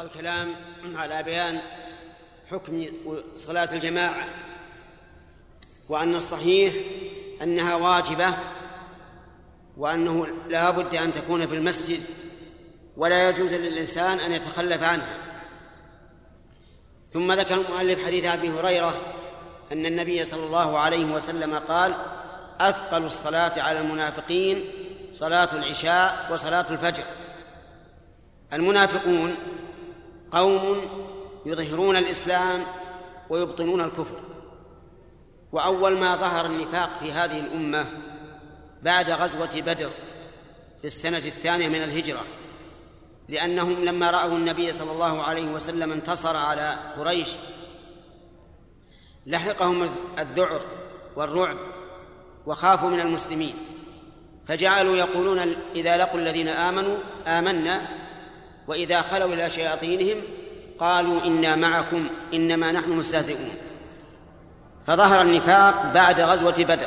الكلام على بيان حكم صلاة الجماعة وأن الصحيح أنها واجبة وأنه لا بد أن تكون في المسجد ولا يجوز للإنسان أن يتخلف عنها. ثم ذكر المؤلف حديث أبي هريرة أن النبي صلى الله عليه وسلم قال أثقل الصلاة على المنافقين صلاة العشاء وصلاة الفجر. المنافقون قوم يظهرون الإسلام ويبطنون الكفر. وأول ما ظهر النفاق في هذه الأمة بعد غزوة بدر في السنة الثانية من الهجرة لأنهم لما رأوا النبي صلى الله عليه وسلم انتصر على قريش لحقهم الذعر والرعب وخافوا من المسلمين. فجعلوا يقولون إذا لقوا الذين آمنوا آمنا وإذا خلوا إلى شياطينهم قالوا إنا معكم إنما نحن مستهزئون. فظهر النفاق بعد غزوة بدر.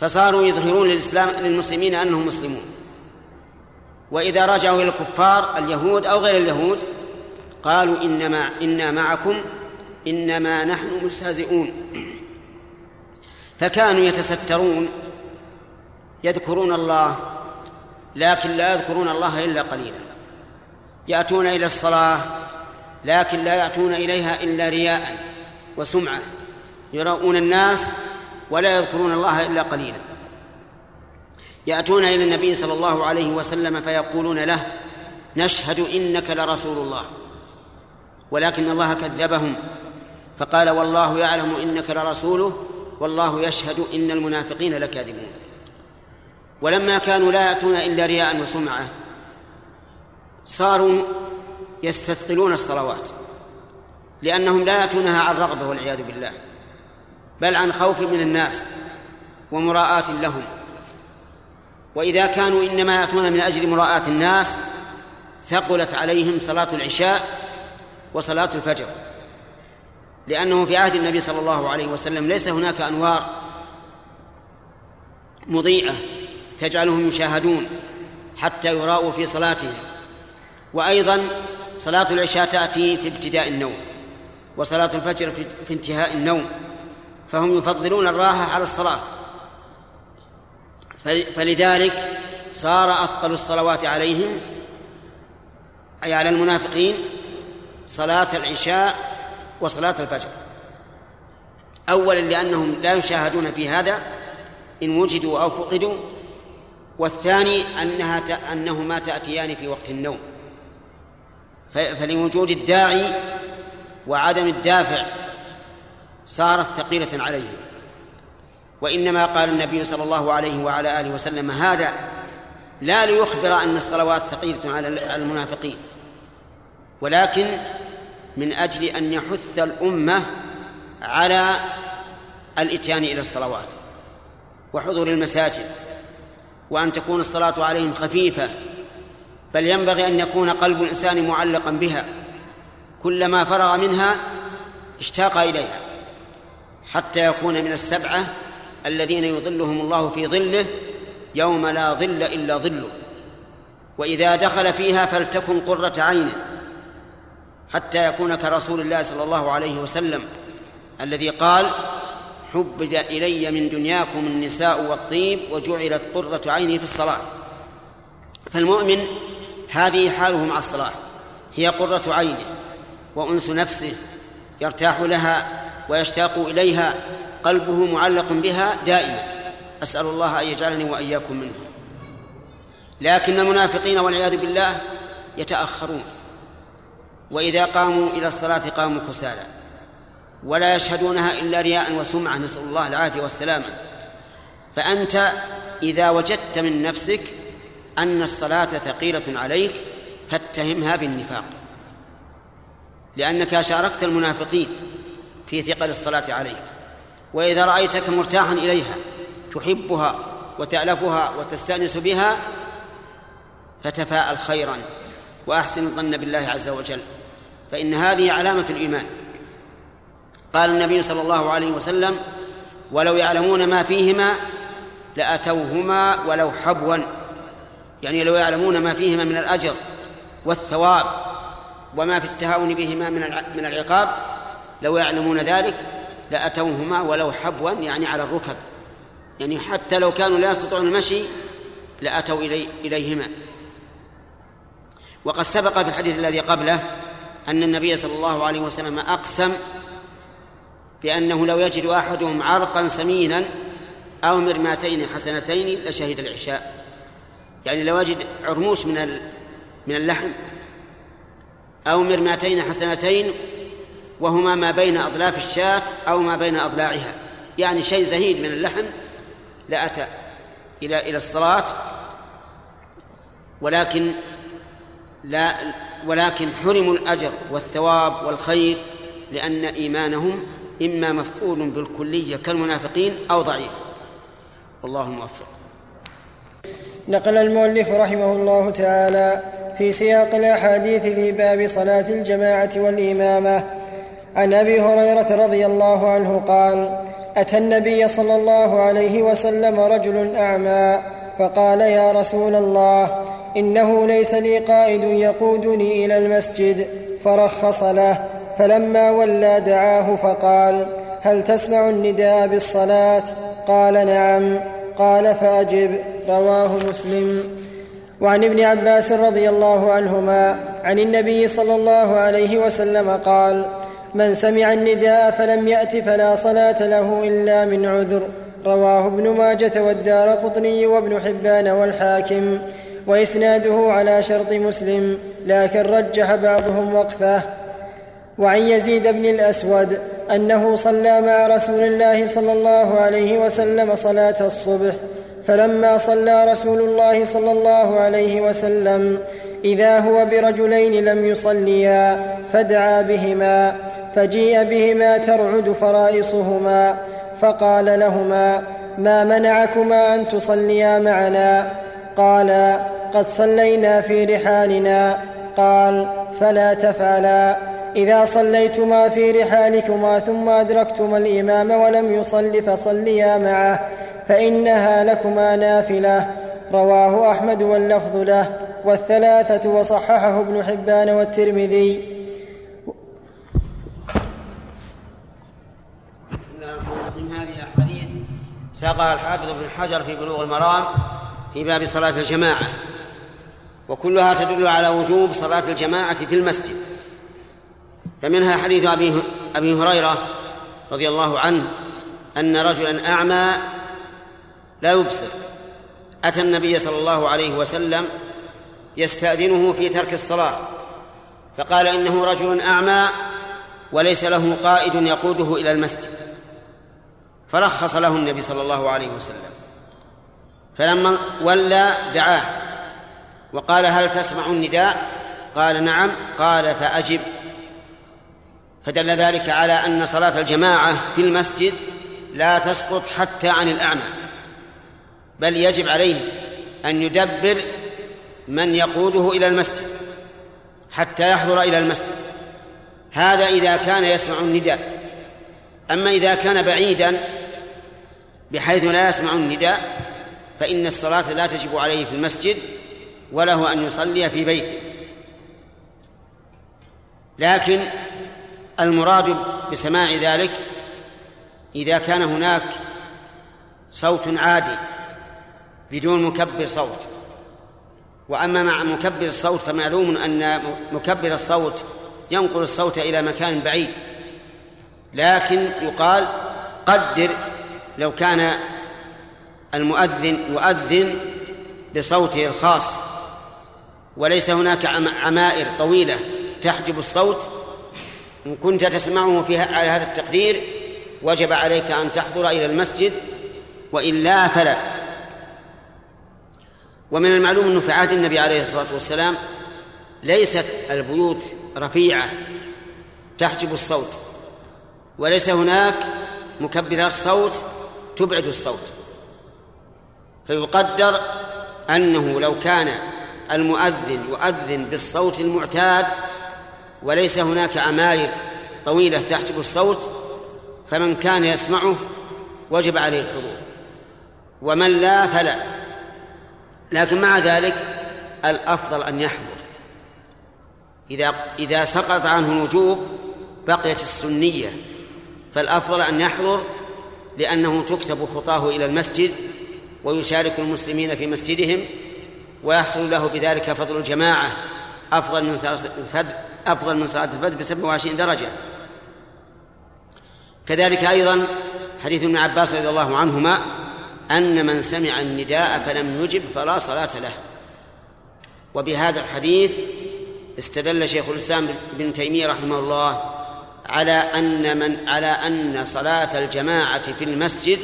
فصاروا يظهرون للإسلام للمسلمين أنهم مسلمون. وإذا رجعوا إلى الكفار اليهود أو غير اليهود قالوا إنما إنا معكم إنما نحن مستهزئون. فكانوا يتسترون يذكرون الله لكن لا يذكرون الله إلا قليلا. يأتون إلى الصلاة لكن لا يأتون إليها إلا رياء وسمعة يراؤون الناس ولا يذكرون الله إلا قليلا. يأتون إلى النبي صلى الله عليه وسلم فيقولون له نشهد إنك لرسول الله. ولكن الله كذبهم فقال والله يعلم إنك لرسوله والله يشهد إن المنافقين لكاذبون. ولما كانوا لا يأتون إلا رياء وسمعة صاروا يستثقلون الصلوات لأنهم لا يأتونها عن رغبة والعياذ بالله بل عن خوف من الناس ومراءاة لهم. وإذا كانوا إنما يأتون من أجل مراءاة الناس ثقلت عليهم صلاة العشاء وصلاة الفجر لأنه في عهد النبي صلى الله عليه وسلم ليس هناك أنوار مضيئة تجعلهم يشاهدون حتى يراؤوا في صلاتهم. وأيضا صلاة العشاء تأتي في ابتداء النوم وصلاة الفجر في انتهاء النوم فهم يفضلون الراحة على الصلاة. فلذلك صار أثقل الصلوات عليهم أي على المنافقين صلاة العشاء وصلاة الفجر. أولا لأنهم لا يشاهدون في هذا إن وجدوا أو فقدوا والثاني أنها أنهما تأتيان في وقت النوم. فلوجود الداعي وعدم الدافع صارت ثقيلة عليهم وإنما قال النبي صلى الله عليه وعلى آله وسلم هذا لا ليخبر أن الصلوات ثقيلة على المنافقين ولكن من أجل أن يحث الأمة على الإتيان إلى الصلوات وحضور المساجد وأن تكون الصلاة عليهم خفيفة بل ينبغي أن يكون قلب الإنسان معلقا بها. كلما فرغ منها اشتاق إليها حتى يكون من السبعة الذين يظلهم الله في ظله يوم لا ظل إلا ظله. وإذا دخل فيها فلتكن قرة عينه حتى يكون كرسول الله صلى الله عليه وسلم الذي قال حبب إلي من دنياكم النساء والطيب وجعلت قرة عيني في الصلاة. فالمؤمن هذه حاله مع الصلاة. هي قرة عينه وأنس نفسه يرتاح لها ويشتاق إليها قلبه معلق بها دائما. أسأل الله أن يجعلني وإياكم منهم لكن المنافقين والعياذ بالله يتأخرون. وإذا قاموا إلى الصلاة قاموا كسالى. ولا يشهدونها إلا رياء وسمعة. نسأل الله العافية والسلامة. فأنت إذا وجدت من نفسك أن الصلاة ثقيلة عليك فاتهمها بالنفاق. لأنك شاركت المنافقين في ثقل الصلاة عليك. وإذا رأيتك مرتاحا إليها تحبها وتألفها وتستأنس بها فتفاءل خيرا وأحسن الظن بالله عز وجل. فإن هذه علامة الإيمان. قال النبي صلى الله عليه وسلم ولو يعلمون ما فيهما لأتوهما ولو حبوا يعني لو يعلمون ما فيهما من الأجر والثواب وما في التهاون بهما من من العقاب لو يعلمون ذلك لأتوهما ولو حبوا يعني على الركب. يعني حتى لو كانوا لا يستطيعون المشي لأتوا إلي إليهما. وقد سبق في الحديث الذي قبله أن النبي صلى الله عليه وسلم أقسم بأنه لو يجد أحدهم عرقا سمينا أو مرماتين حسنتين لشهد العشاء. يعني لو يجد عرموش من من اللحم أو مرماتين حسنتين وهما ما بين أضلاف الشاة أو ما بين أضلاعها. يعني شيء زهيد من اللحم لأتى إلى إلى الصلاة ولكن لا ولكن حرموا الأجر والثواب والخير لأن إيمانهم إما مفقود بالكلية كالمنافقين أو ضعيف. والله موفق. نقل المؤلف رحمه الله تعالى في سياق الأحاديث في باب صلاة الجماعة والإمامة. عن أبي هريرة رضي الله عنه قال أتى النبي صلى الله عليه وسلم رجل أعمى فقال يا رسول الله إنه ليس لي قائد يقودني إلى المسجد. فرخص له فلما ولى دعاه فقال هل تسمع النداء بالصلاة؟ قال نعم. قال فأجب. رواه مسلم. وعن ابن عباس رضي الله عنهما عن النبي صلى الله عليه وسلم قال من سمع النداء فلم يأت فلا صلاة له إلا من عذر. رواه ابن ماجة والدار قطني وابن حبان والحاكم. وإسناده على شرط مسلم لكن رجح بعضهم وقفه. وعن يزيد بن الأسود أنه صلى مع رسول الله صلى الله عليه وسلم صلاة الصبح. فلما صلى رسول الله صلى الله عليه وسلم إذا هو برجلين لم يصليا فدعا بهما فجيء بهما ترعد فرائصهما فقال لهما ما منعكما أن تصليا معنا؟ قالا قد صلينا في رحالنا. قال فلا تفعلا. إذا صليتما في رحالكما ثم أدركتما الإمام ولم يصل فصليا معه. فإنها لكما نافلة. رواه أحمد واللفظ له والثلاثة وصححه ابن حبان والترمذي. ساقها الحافظ ابن حجر في بلوغ المرام في باب صلاة الجماعة وكلها تدل على وجوب صلاة الجماعة في المسجد. فمنها حديث أبي أبي هريرة رضي الله عنه أن رجلا أعمى لا يبصر. أتى النبي صلى الله عليه وسلم يستأذنه في ترك الصلاة فقال إنه رجل أعمى وليس له قائد يقوده إلى المسجد. فرخص له النبي صلى الله عليه وسلم. فلما ولى دعاه وقال هل تسمع النداء؟ قال نعم. قال فأجب. فدل ذلك على أن صلاة الجماعة في المسجد لا تسقط حتى عن الأعمى. بل يجب عليه أن يدبر من يقوده إلى المسجد حتى يحضر إلى المسجد. هذا إذا كان يسمع النداء. أما إذا كان بعيدا بحيث لا يسمع النداء فإن الصلاة لا تجب عليه في المسجد وله أن يصلي في بيته. لكن المراد بسماع ذلك إذا كان هناك صوت عادي بدون مكبر صوت. وأما مع مكبر الصوت فمعلوم أن مكبر الصوت ينقل الصوت إلى مكان بعيد. لكن يقال قدر لو كان المؤذن يؤذن بصوته الخاص. وليس هناك عمائر طويلة تحجب الصوت. إن كنت تسمعه في على هذا التقدير وجب عليك أن تحضر إلى المسجد وإلا فلا. ومن المعلوم أنه في عهد النبي عليه الصلاة والسلام ليست البيوت رفيعة تحجب الصوت وليس هناك مكبرات صوت تبعد الصوت. فيقدر أنه لو كان المؤذن يؤذن بالصوت المعتاد وليس هناك عماير طويلة تحجب الصوت فمن كان يسمعه وجب عليه الحضور. ومن لا فلا. لكن مع ذلك الأفضل أن يحضر. إذا إذا سقط عنه الوجوب بقيت السنية فالأفضل أن يحضر لأنه تكتب خطاه إلى المسجد ويشارك المسلمين في مسجدهم ويحصل له بذلك فضل الجماعة أفضل من أفضل من صلاة الفجر ب 27 درجة. كذلك أيضا حديث ابن عباس رضي الله عنهما أن من سمع النداء فلم يجب فلا صلاة له. وبهذا الحديث استدل شيخ الإسلام ابن تيمية رحمه الله على أن من على أن صلاة الجماعة في المسجد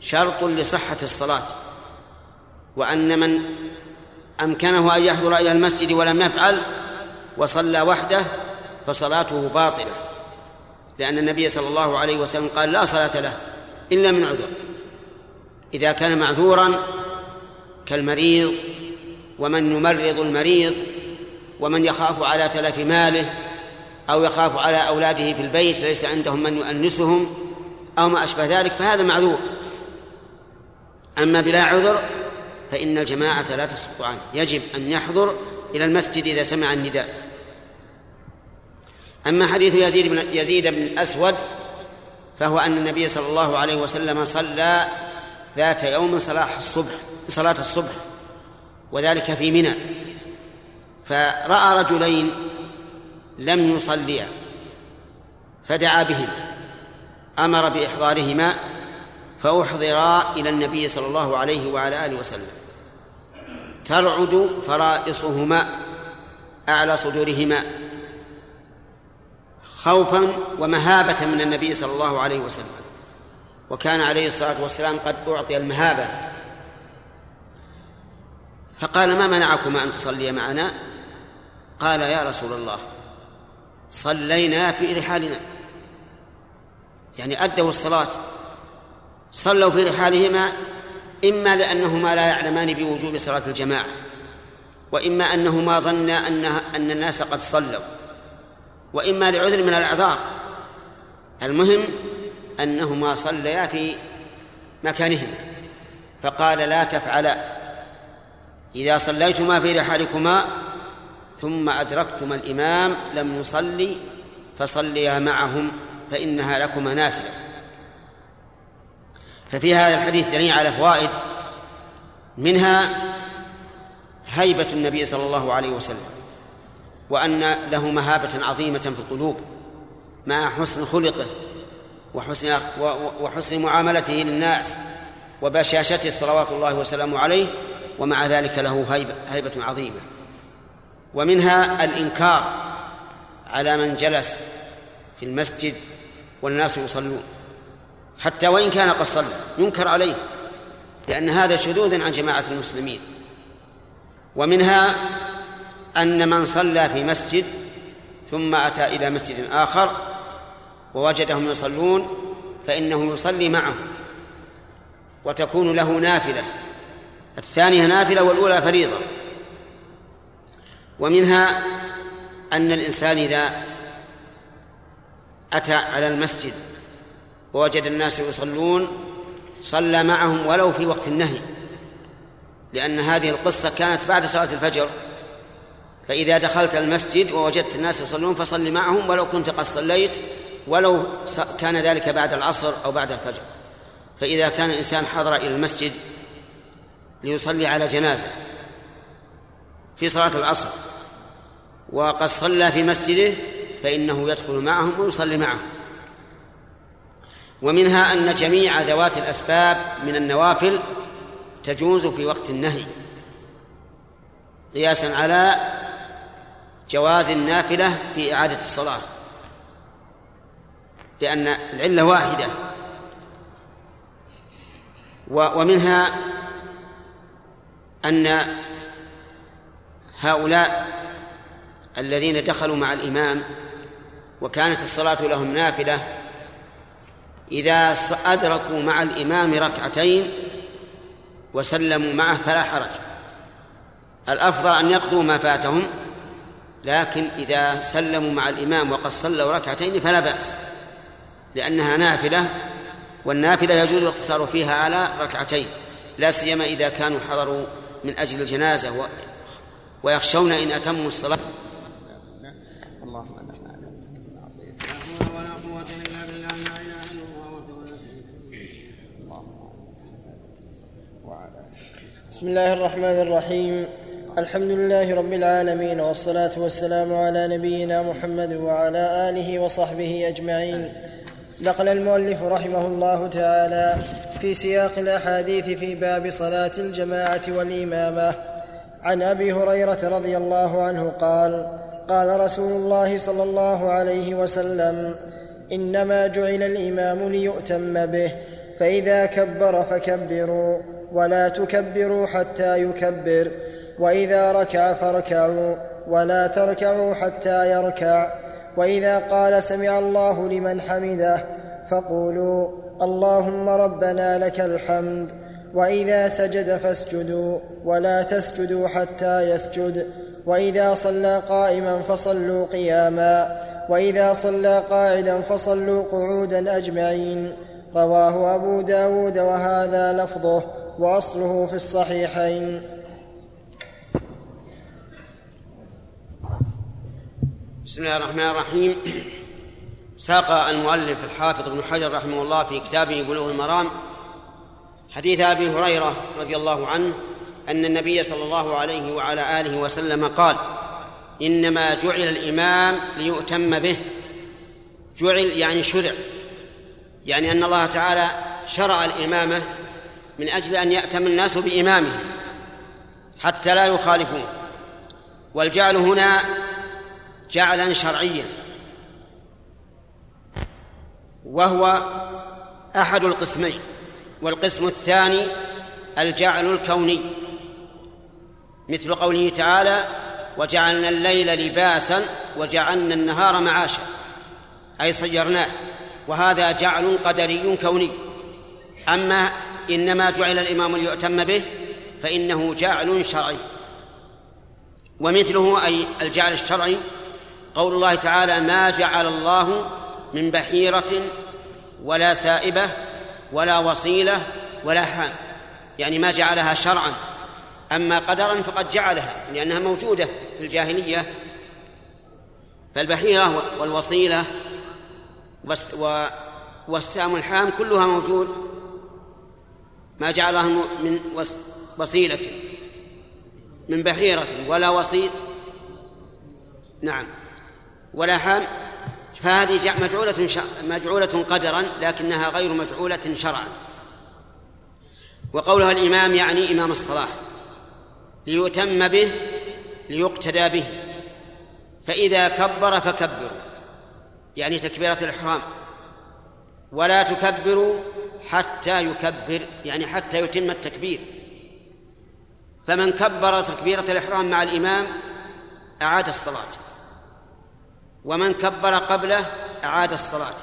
شرط لصحة الصلاة وأن من أمكنه أن يحضر إلى المسجد ولم يفعل وصلى وحده فصلاته باطلة لأن النبي صلى الله عليه وسلم قال لا صلاة له إلا من عذر. إذا كان معذورا كالمريض ومن يمرض المريض ومن يخاف على تلف ماله أو يخاف على أولاده في البيت ليس عندهم من يؤنسهم أو ما أشبه ذلك فهذا معذور. أما بلا عذر فإن الجماعة لا تسقط عنه. يجب أن يحضر إلى المسجد إذا سمع النداء. أما حديث يزيد بن يزيد بن الأسود فهو أن النبي صلى الله عليه وسلم صلى ذات يوم صلاة الصبح صلاة الصبح وذلك في منى. فرأى رجلين لم يصليا فدعا بهما أمر بإحضارهما فأحضرا إلى النبي صلى الله عليه وعلى آله وسلم. ترعد فرائصهما أعلى صدورهما خوفا ومهابة من النبي صلى الله عليه وسلم. وكان عليه الصلاة والسلام قد أعطي المهابة. فقال ما منعكما أن تصليا معنا؟ قال يا رسول الله صلينا في رحالنا. يعني أدوا الصلاة صلوا في رحالهما إما لأنهما لا يعلمان بوجوب صلاة الجماعة وإما أنهما ظنا أنها أن الناس قد صلوا وإما لعذر من الأعذار. المهم أنهما صليا في مكانهما فقال لا تفعلا. إذا صليتما في رحالكما ثم أدركتما الإمام لم يصلي فصليا معهم فإنها لكما نافلة. ففي هذا الحديث دليل على فوائد منها هيبة النبي صلى الله عليه وسلم وأن له مهابة عظيمة في القلوب مع حسن خلقه وحسن وحسن معاملته للناس وبشاشته صلوات الله وسلامه عليه ومع ذلك له هيبة, هيبة عظيمة. ومنها الإنكار على من جلس في المسجد والناس يصلون. حتى وإن كان قد صلى ينكر عليه لأن هذا شذوذ عن جماعة المسلمين. ومنها أن من صلى في مسجد ثم أتى إلى مسجد آخر ووجدهم يصلون فإنه يصلي معهم وتكون له نافلة. الثانية نافلة والأولى فريضة. ومنها أن الإنسان إذا أتى على المسجد ووجد الناس يصلون صلى معهم ولو في وقت النهي لأن هذه القصة كانت بعد صلاة الفجر. فإذا دخلت المسجد ووجدت الناس يصلون فصل معهم ولو كنت قد صليت ولو كان ذلك بعد العصر أو بعد الفجر. فإذا كان الإنسان حضر إلى المسجد ليصلي على جنازة في صلاة العصر وقد صلى في مسجده فإنه يدخل معهم ويصلي معهم. ومنها أن جميع ذوات الأسباب من النوافل تجوز في وقت النهي قياسا على جواز النافلة في إعادة الصلاة. لأن العلة واحدة. ومنها أن هؤلاء الذين دخلوا مع الإمام وكانت الصلاة لهم نافلة إذا أدركوا مع الإمام ركعتين وسلموا معه فلا حرج. الأفضل أن يقضوا ما فاتهم لكن إذا سلموا مع الإمام وقد صلوا ركعتين فلا بأس. لأنها نافلة والنافلة يجوز الاقتصار فيها على ركعتين لا سيما إذا كانوا حضروا من أجل الجنازة ويخشون إن أتموا الصلاة. بسم الله الرحمن الرحيم. الحمد لله رب العالمين والصلاة والسلام على نبينا محمد وعلى آله وصحبه أجمعين. نقل المؤلف رحمه الله تعالى في سياق الأحاديث في باب صلاة الجماعة والإمامة. عن أبي هريرة رضي الله عنه قال قال رسول الله صلى الله عليه وسلم إنما جعل الإمام ليؤتم به فإذا كبر فكبروا ولا تكبروا حتى يكبر وإذا ركع فاركعوا ولا تركعوا حتى يركع. وإذا قال سمع الله لمن حمده فقولوا اللهم ربنا لك الحمد وإذا سجد فاسجدوا ولا تسجدوا حتى يسجد وإذا صلى قائما فصلوا قياما وإذا صلى قاعدا فصلوا قعودا أجمعين. رواه أبو داود وهذا لفظه وأصله في الصحيحين. بسم الله الرحمن الرحيم. ساق المؤلف الحافظ ابن حجر رحمه الله في كتابه بلوغ المرام حديث أبي هريرة رضي الله عنه أن النبي صلى الله عليه وعلى آله وسلم قال إنما جعل الإمام ليؤتم به. جعل يعني شرع يعني أن الله تعالى شرع الإمامة من أجل أن يأتم الناس بامامه حتى لا يخالفون. والجعل هنا جعلا شرعيا. وهو أحد القسمين والقسم الثاني الجعل الكوني. مثل قوله تعالى وجعلنا الليل لباسا وجعلنا النهار معاشا. أي صيرناه. وهذا جعل قدري كوني. أما إنما جعل الإمام ليؤتم به فإنه جعل شرعي. ومثله أي الجعل الشرعي قول الله تعالى ما جعل الله من بحيرة ولا سائبة ولا وصيلة ولا حام. يعني ما جعلها شرعا. أما قدرا فقد جعلها لأنها موجودة في الجاهلية. فالبحيرة والوصيلة والسام الحام كلها موجود. ما جعلها من وصيلة من بحيرة ولا وصيل نعم. ولا حام فهذه مجعولة مجعولة قدرا لكنها غير مجعولة شرعا. وقولها الإمام يعني إمام الصلاة ليتم به ليقتدى به. فإذا كبر فكبروا يعني تكبيرة الإحرام. ولا تكبروا حتى يكبر يعني حتى يتم التكبير. فمن كبر تكبيرة الإحرام مع الإمام أعاد الصلاة. ومن كبر قبله أعاد الصلاة.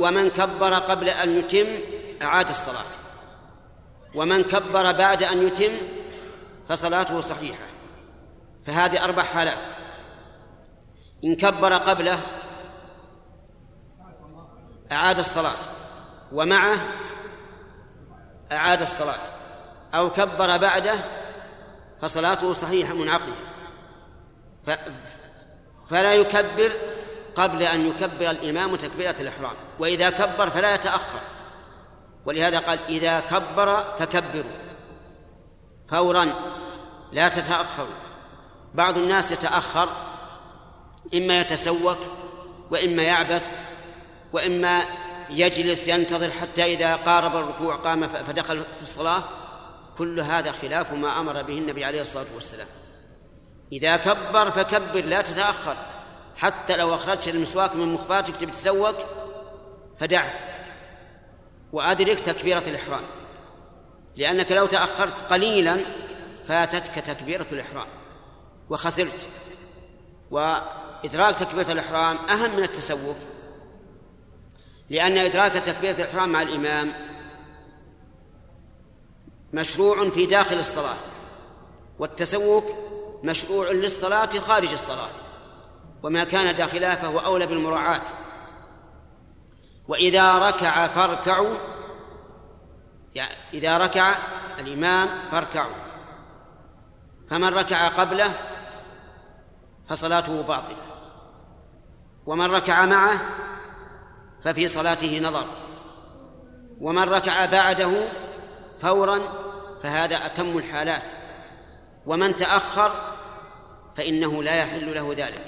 ومن كبر قبل أن يتم أعاد الصلاة. ومن كبر بعد أن يتم فصلاته صحيحة. فهذه أربع حالات. إن كبر قبله أعاد الصلاة. ومعه أعاد الصلاة. أو كبر بعده فصلاته صحيحة منعقدة. فلا يكبر قبل أن يكبر الإمام تكبيرة الإحرام وإذا كبر فلا يتأخر. ولهذا قال إذا كبر فكبروا. فورا لا تتأخروا. بعض الناس يتأخر إما يتسوك وإما يعبث وإما يجلس ينتظر حتى إذا قارب الركوع قام فدخل في الصلاة. كل هذا خلاف ما أمر به النبي عليه الصلاة والسلام. إذا كبر فكبر لا تتأخر. حتى لو أخرجت المسواك من مخباتك تبي تسوك فدعه وأدرك تكبيرة الإحرام. لأنك لو تأخرت قليلا فاتتك تكبيرة الإحرام. وخسرت. وإدراك تكبيرة الإحرام أهم من التسوق لأن إدراك تكبيرة الإحرام مع الإمام مشروع في داخل الصلاة. والتسوق مشروع للصلاة خارج الصلاة وما كان داخلها فهو أولى بالمراعاة. وإذا ركع فاركعوا يعني إذا ركع الإمام فاركعوا. فمن ركع قبله فصلاته باطلة. ومن ركع معه ففي صلاته نظر. ومن ركع بعده فورا فهذا أتم الحالات. ومن تأخر فإنه لا يحل له ذلك.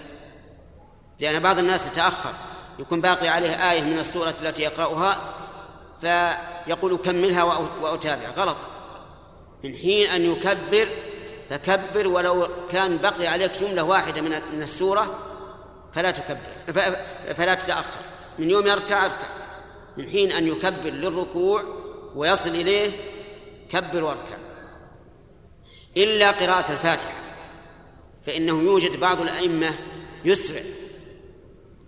لأن بعض الناس تأخر يكون باقي عليه آية من السورة التي يقرأها فيقول كملها وأتابع. غلط. من حين أن يكبر فكبر ولو كان بقي عليك جملة واحدة من السورة فلا تكبر فلا تتأخر. من يوم يركع أركع. من حين أن يكبر للركوع ويصل إليه كبر واركع. إلا قراءة الفاتحة. فإنه يوجد بعض الأئمة يسرع.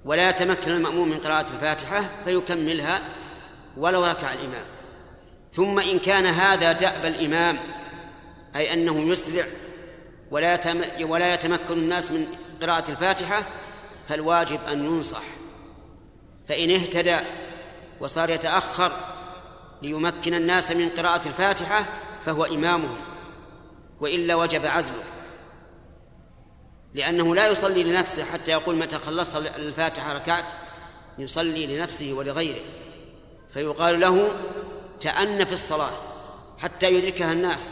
ولا يتمكن المأموم من قراءة الفاتحة فيكملها ولو ركع الإمام. ثم إن كان هذا دأب الإمام أي أنه يسرع ولا ولا يتمكن الناس من قراءة الفاتحة فالواجب أن ينصح. فإن اهتدى وصار يتأخر ليمكن الناس من قراءة الفاتحة فهو إمامهم وإلا وجب عزله. لأنه لا يصلي لنفسه حتى يقول متى خلصت الفاتحة ركعت. يصلي لنفسه ولغيره. فيقال له تأن في الصلاة حتى يدركها الناس.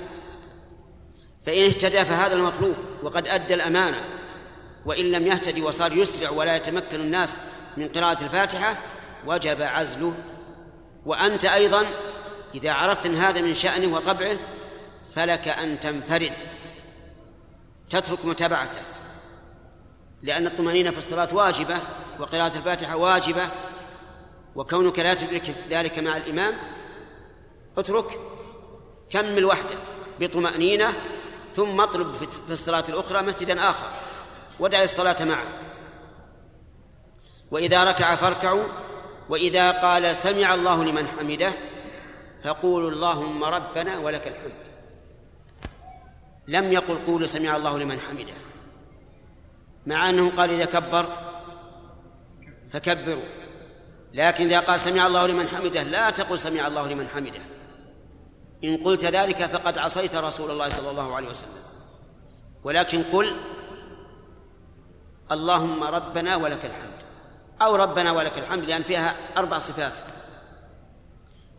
فإن اهتدى فهذا المطلوب وقد أدى الأمانة. وإن لم يهتدي وصار يسرع ولا يتمكن الناس من قراءة الفاتحة وجب عزله. وأنت أيضا إذا عرفت أن هذا من شأنه وطبعه فلك أن تنفرد. تترك متابعته. لأن الطمأنينة في الصلاة واجبة وقراءة الفاتحة واجبة وكونك لا تدرك ذلك مع الإمام اترك كمل وحدك بطمأنينة ثم اطلب في الصلاة الأخرى مسجدا آخر ودع الصلاة معه. وإذا ركع فاركعوا وإذا قال سمع الله لمن حمده فقولوا اللهم ربنا ولك الحمد. لم يقل قولوا سمع الله لمن حمده. مع أنه قال إذا كبر فكبروا. لكن إذا قال سمع الله لمن حمده لا تقل سمع الله لمن حمده. إن قلت ذلك فقد عصيت رسول الله صلى الله عليه وسلم. ولكن قل اللهم ربنا ولك الحمد. أو ربنا ولك الحمد لأن فيها أربع صفات.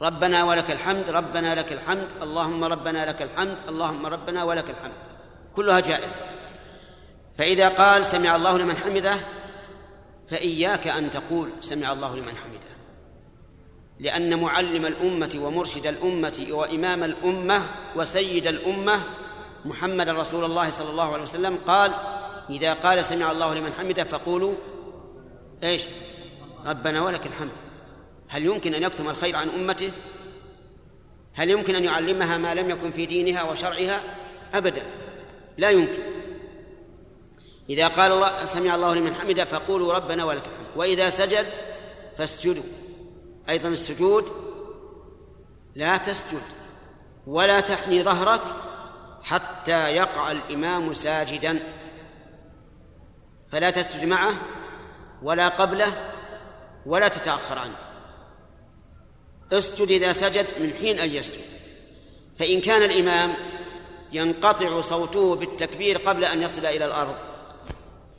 ربنا ولك الحمد ربنا لك الحمد اللهم ربنا لك الحمد اللهم ربنا ولك الحمد. كلها جائزة. فإذا قال سمع الله لمن حمده فإياك أن تقول سمع الله لمن حمده. لأن معلم الأمة ومرشد الأمة وإمام الأمة وسيد الأمة محمد رسول الله صلى الله عليه وسلم قال إذا قال سمع الله لمن حمده فقولوا إيش؟ ربنا ولك الحمد. هل يمكن أن يكتم الخير عن أمته؟ هل يمكن أن يعلمها ما لم يكن في دينها وشرعها؟ أبدا. لا يمكن. إذا قال الله سمع الله لمن حمده فقولوا ربنا ولك الحمد. وإذا سجد فاسجدوا. أيضا السجود لا تسجد ولا تحني ظهرك حتى يقع الإمام ساجدا. فلا تسجد معه ولا قبله ولا تتأخر عنه اسجد إذا سجد من حين أن يسجد. فإن كان الإمام ينقطع صوته بالتكبير قبل أن يصل إلى الأرض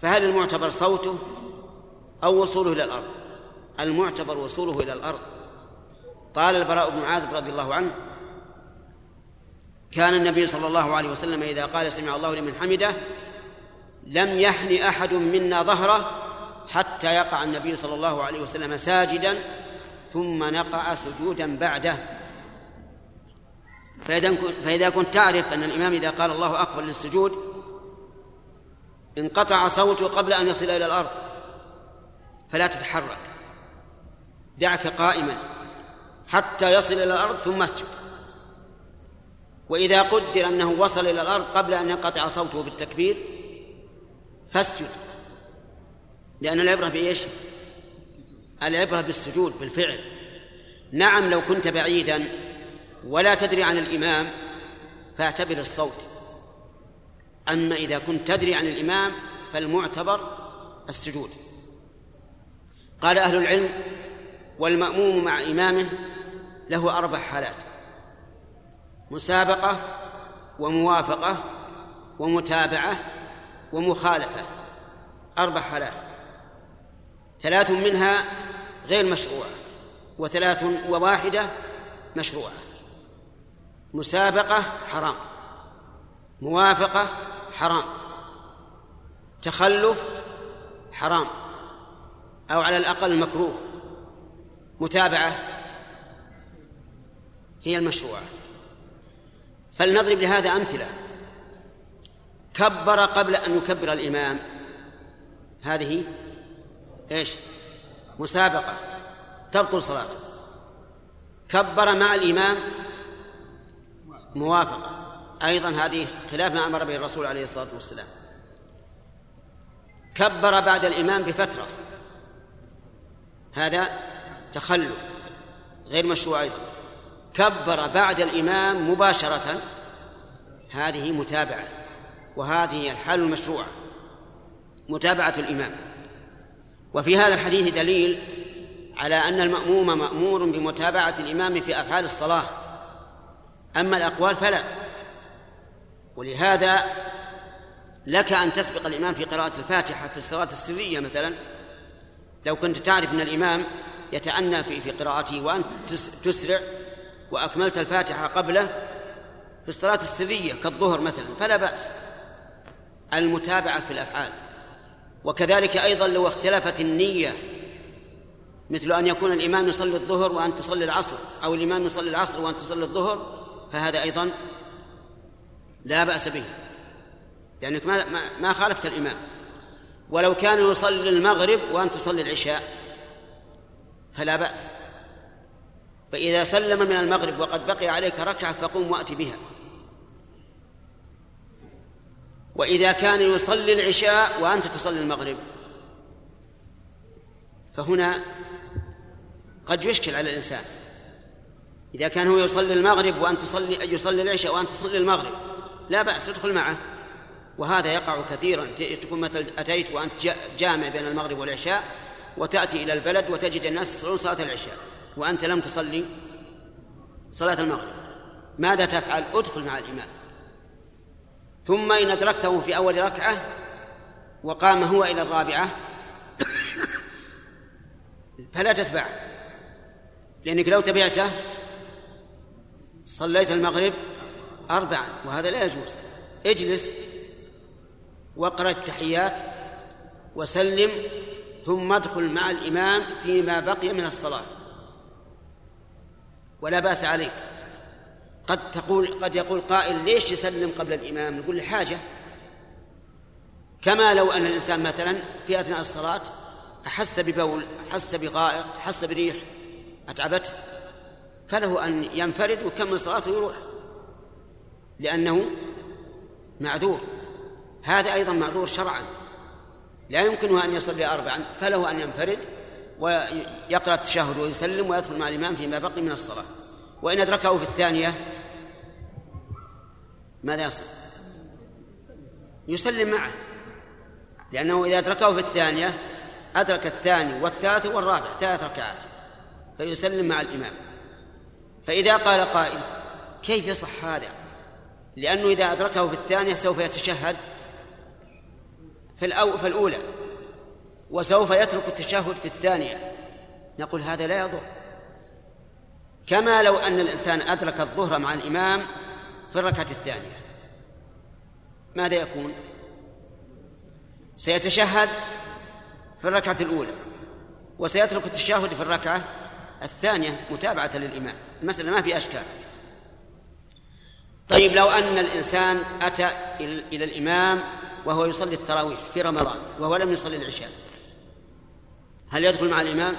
فهل المعتبر صوته أو وصوله إلى الأرض؟ المعتبر وصوله إلى الأرض. قال البراء بن عازب رضي الله عنه كان النبي صلى الله عليه وسلم إذا قال سمع الله لمن حمده لم يحن أحد منا ظهره حتى يقع النبي صلى الله عليه وسلم ساجدا ثم نقع سجودا بعده. فإذا كنت تعرف أن الإمام إذا قال الله أكبر للسجود انقطع صوته قبل أن يصل إلى الأرض. فلا تتحرك. دعك قائما. حتى يصل إلى الأرض ثم اسجد. وإذا قدر أنه وصل إلى الأرض قبل أن ينقطع صوته بالتكبير فاسجد. لأن العبرة بإيش؟ العبرة بالسجود بالفعل. نعم لو كنت بعيدا ولا تدري عن الإمام فاعتبر الصوت. أما إذا كنت تدري عن الإمام فالمعتبر السجود. قال أهل العلم والمأموم مع إمامه له أربع حالات مسابقة وموافقة ومتابعة ومخالفة. أربع حالات ثلاث منها غير مشروعة وثلاث وواحدة مشروعة. مسابقة حرام موافقة حرام. تخلف حرام. أو على الأقل مكروه. متابعة هي المشروعة. فلنضرب لهذا أمثلة. كبر قبل أن يكبر الإمام. هذه إيش؟ مسابقة. تبطل صلاته. كبر مع الإمام. موافقة. أيضا هذه خلاف ما أمر به الرسول عليه الصلاة والسلام. كبر بعد الإمام بفترة. هذا تخلف غير مشروع أيضا. كبر بعد الإمام مباشرة. هذه متابعة وهذه الحال المشروعة متابعة الإمام. وفي هذا الحديث دليل على أن المأموم مأمور بمتابعة الإمام في أفعال الصلاة. أما الأقوال فلا. ولهذا لك أن تسبق الإمام في قراءة الفاتحة في الصلاة السرية مثلا. لو كنت تعرف أن الإمام يتأنى في في قراءته وأنت تسرع وأكملت الفاتحة قبله في الصلاة السرية كالظهر مثلا فلا بأس. المتابعة في الأفعال. وكذلك أيضا لو اختلفت النية مثل أن يكون الإمام يصلي الظهر وأنت تصلي العصر أو الإمام يصلي العصر وأنت تصلي الظهر فهذا أيضا لا بأس به. لأنك ما ما خالفت الإمام. ولو كان يصلي المغرب وأنت تصلي العشاء فلا بأس. فإذا سلم من المغرب وقد بقي عليك ركعة فقم وأت بها. وإذا كان يصلي العشاء وأنت تصلي المغرب فهنا قد يشكل على الإنسان. إذا كان هو يصلي المغرب وأنت تصلي يصلي العشاء وأنت تصلي المغرب لا بأس ادخل معه. وهذا يقع كثيرا. تكون مثل أتيت وأنت جامع بين المغرب والعشاء وتأتي إلى البلد وتجد الناس يصلون صلاة العشاء وأنت لم تصلي صلاة المغرب. ماذا تفعل؟ ادخل مع الإمام. ثم إن أدركته في أول ركعة وقام هو إلى الرابعة فلا تتبعه لأنك لو تبعته صليت المغرب أربعا وهذا لا يجوز. اجلس واقرأ التحيات وسلم ثم ادخل مع الإمام فيما بقي من الصلاة. ولا بأس عليك. قد تقول قد يقول قائل ليش يسلم قبل الإمام؟ نقول لحاجة كما لو أن الإنسان مثلا في أثناء الصلاة أحس ببول أحس بغائط أحس بريح أتعبته. فله أن ينفرد ويكمل صلاته ويروح. لأنه معذور. هذا أيضا معذور شرعا. لا يمكنه أن يصلي أربعا فله أن ينفرد ويقرأ التشهد ويسلم ويدخل مع الإمام فيما بقي من الصلاة. وإن أدركه في الثانية ماذا يصل يسلم معه. لأنه إذا أدركه في الثانية أدرك الثاني والثالث والرابع ثلاث ركعات فيسلم مع الإمام. فإذا قال قائل كيف يصح هذا؟ لأنه إذا أدركه في الثانية سوف يتشهد في, الأو في الأولى وسوف يترك التشهد في الثانية. نقول هذا لا يضر. كما لو أن الإنسان أدرك الظهر مع الإمام في الركعة الثانية. ماذا يكون؟ سيتشهد في الركعة الأولى وسيترك التشهد في الركعة الثانية متابعة للإمام. المسألة ما في أشكال. طيب. لو أن الإنسان أتى إلى الإمام وهو يصلي التراويح في رمضان وهو لم يصلي العشاء هل يدخل مع الإمام؟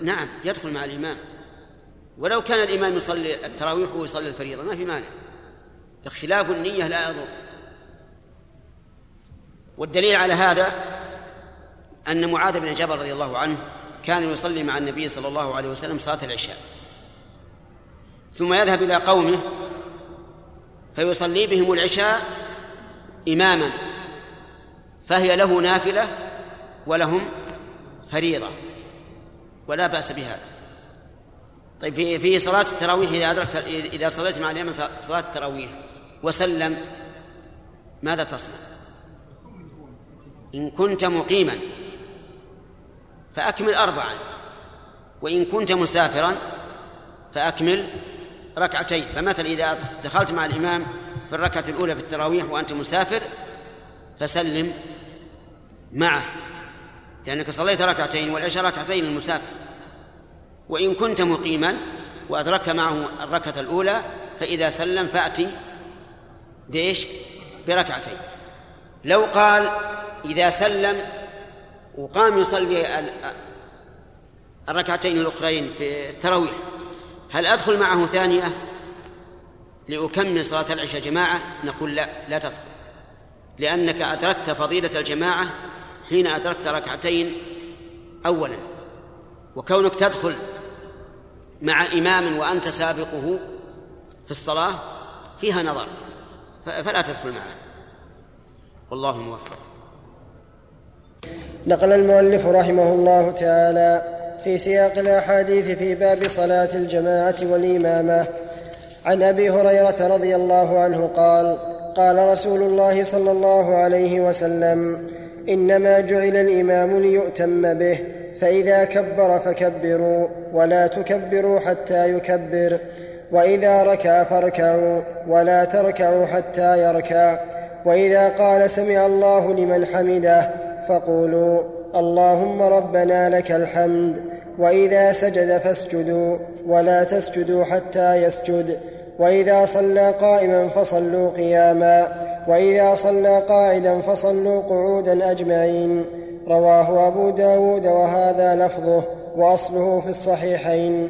نعم يدخل مع الإمام. ولو كان الإمام يصلي التراويح ويصلي الفريضة ما في مانع. اختلاف النية لا يضر. والدليل على هذا أن معاذ بن جبل رضي الله عنه كان يصلي مع النبي صلى الله عليه وسلم صلاة العشاء. ثم يذهب إلى قومه فيصلي بهم العشاء إماما فهي له نافلة ولهم فريضة ولا بأس بهذا طيب في في صلاة التراويح إذا أدركت إذا صليت مع الإمام صلاة التراويح وسلم ماذا تصنع؟ إن كنت مقيما فأكمل أربعا وإن كنت مسافرا فأكمل ركعتين. فمثلا إذا دخلت مع الإمام في الركعة الأولى في التراويح وأنت مسافر فسلم معه. لأنك صليت ركعتين والعشاء ركعتين للمسافر. وإن كنت مقيما وأدركت معه الركعة الأولى فإذا سلم فأتي بإيش؟ بركعتين. لو قال إذا سلم وقام يصلي الركعتين الأخرين في التراويح هل أدخل معه ثانية لأكمل صلاة العشاء جماعة؟ نقول لا لا تدخل. لأنك أدركت فضيلة الجماعة حين أدركت ركعتين أولا. وكونك تدخل مع إمام وأنت سابقه في الصلاة فيها نظر. فلا تدخل معه. والله موفق. نقل المؤلف رحمه الله تعالى في سياق الأحاديث في باب صلاة الجماعة والإمامة. عن أبي هريرة رضي الله عنه قال قال رسول الله صلى الله عليه وسلم إنما جعل الإمام ليؤتم به فإذا كبر فكبروا ولا تكبروا حتى يكبر وإذا ركع فاركعوا ولا تركعوا حتى يركع وإذا قال سمع الله لمن حمده فقولوا اللهم ربنا لك الحمد وإذا سجد فاسجدوا ولا تسجدوا حتى يسجد. وإذا صلى قائما فصلوا قياما. وإذا صلى قاعدا فصلوا قعودا أجمعين. رواه أبو داود وهذا لفظه وأصله في الصحيحين.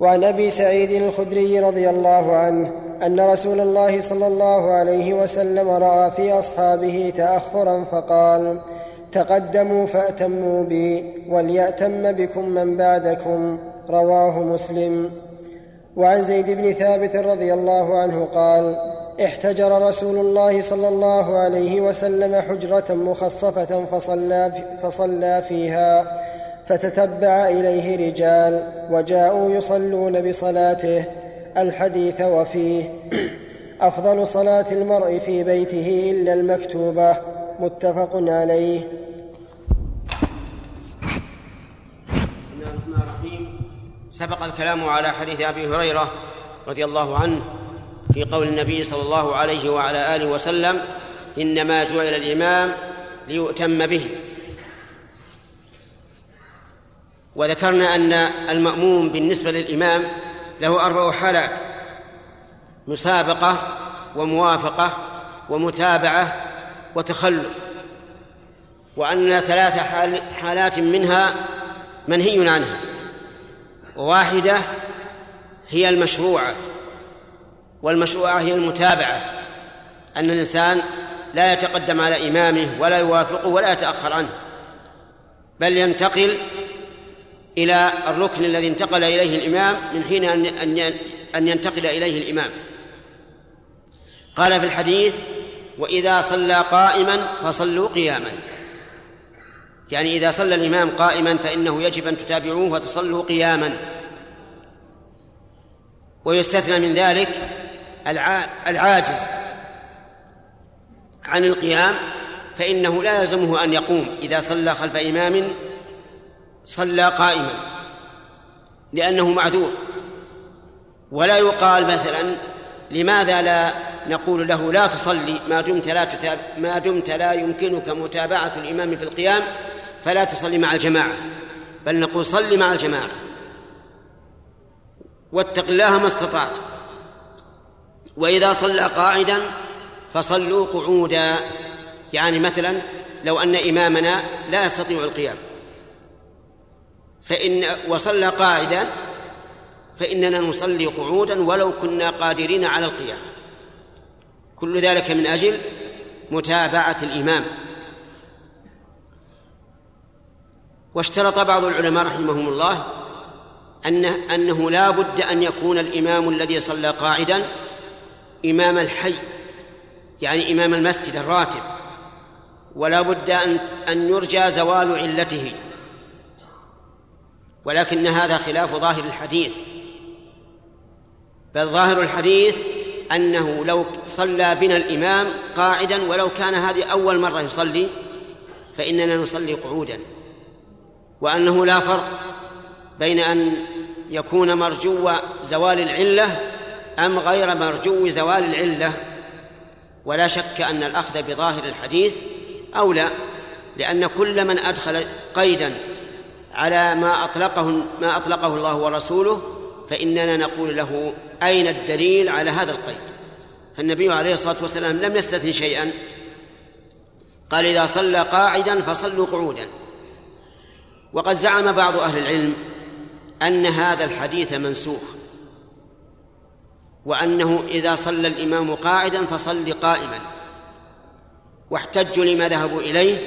وعن أبي سعيد الخدري رضي الله عنه أن رسول الله صلى الله عليه وسلم رأى في أصحابه تأخرا فقال تقدموا فأتموا بي وليأتم بكم من بعدكم رواه مسلم. وعن زيد بن ثابت رضي الله عنه قال احتجر رسول الله صلى الله عليه وسلم حجرة مخصفة فصلى, فصلى فيها فتتبع إليه رجال وجاءوا يصلون بصلاته الحديث وفيه أفضل صلاة المرء في بيته إلا المكتوبة. متفق عليه. سبق الكلام على حديث أبي هريرة رضي الله عنه في قول النبي صلى الله عليه وعلى آله وسلم إنما جعل الإمام ليؤتم به. وذكرنا أن المأموم بالنسبة للإمام له أربع حالات مسابقة وموافقة ومتابعة وتخلف. وأن ثلاث حالات منها منهي عنها. وواحدة هي المشروعة والمشروعة هي المتابعة. أن الإنسان لا يتقدم على إمامه ولا يوافقه ولا يتأخر عنه بل ينتقل إلى الركن الذي انتقل إليه الإمام من حين أن أن ينتقل إليه الإمام. قال في الحديث وإذا صلى قائما فصلوا قياما. يعني إذا صلى الإمام قائما فإنه يجب أن تتابعوه وتصلوا قياما. ويستثنى من ذلك العاجز عن القيام فإنه لا يلزمه أن يقوم إذا صلى خلف إمام صلى قائما لأنه معذور. ولا يقال مثلا لماذا لا نقول له لا تصلي ما دمت لا تتاب ما دمت لا يمكنك متابعة الإمام في القيام فلا تصلي مع الجماعة بل نقول صل مع الجماعة. واتق الله ما استطعت. وإذا صلى قاعدا فصلوا قعودا. يعني مثلا لو أن إمامنا لا يستطيع القيام فإن وصلى قاعدا فإننا نصلي قعودا ولو كنا قادرين على القيام. كل ذلك من أجل متابعة الإمام. واشترط بعض العلماء رحمهم الله أنه, أنه لا بد أن يكون الإمام الذي صلى قاعدا إمام الحي يعني إمام المسجد الراتب. ولا بد أن أن يرجى زوال علته. ولكن هذا خلاف ظاهر الحديث. بل ظاهر الحديث أنه لو صلى بنا الإمام قاعدا ولو كان هذه أول مرة يصلي فإننا نصلي قعودا. وأنه لا فرق بين أن يكون مرجو زوال العلة أم غير مرجو زوال العلة. ولا شك أن الأخذ بظاهر الحديث أولى لأن كل من أدخل قيدا على ما أطلقه ما أطلقه الله ورسوله فإننا نقول له أين الدليل على هذا القيد؟ فالنبي عليه الصلاة والسلام لم يستثن شيئا. قال إذا صلى قاعدا فصلوا قعودا. وقد زعم بعض أهل العلم أن هذا الحديث منسوخ وأنه إذا صلى الإمام قاعدا فصل قائما. واحتجوا لما ذهبوا إليه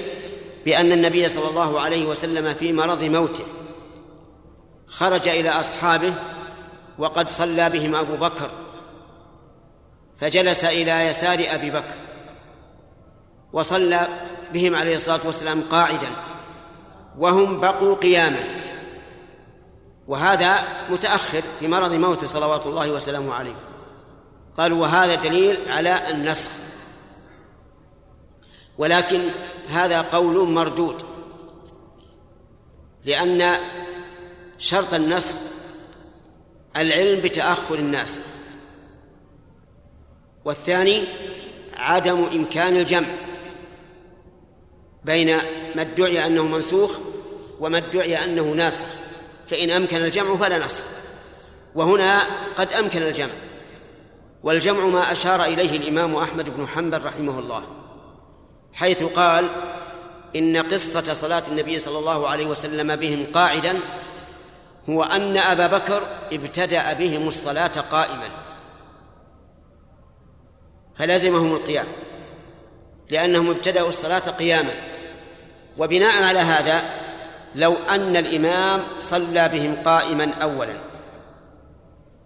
بأن النبي صلى الله عليه وسلم في مرض موته خرج إلى أصحابه وقد صلى بهم أبو بكر فجلس إلى يسار أبي بكر وصلى بهم عليه الصلاة والسلام قاعدا وهم بقوا قياما. وهذا متأخر في مرض موته صلوات الله وسلامه عليه. قالوا وهذا دليل على النسخ. ولكن هذا قول مردود لأن شرط النسخ العلم بتأخر الناس. والثاني عدم إمكان الجمع بين ما ادعي أنه منسوخ وما ادعي أنه ناسخ. فإن أمكن الجمع فلا نسخ وهنا قد أمكن الجمع. والجمع ما أشار إليه الإمام أحمد بن حنبل رحمه الله حيث قال إن قصة صلاة النبي صلى الله عليه وسلم بهم قاعدا هو أن أبا بكر ابتدأ بهم الصلاة قائما. فلزمهم القيام لأنهم ابتدأوا الصلاة قياما. وبناء على هذا لو أن الإمام صلى بهم قائما أولا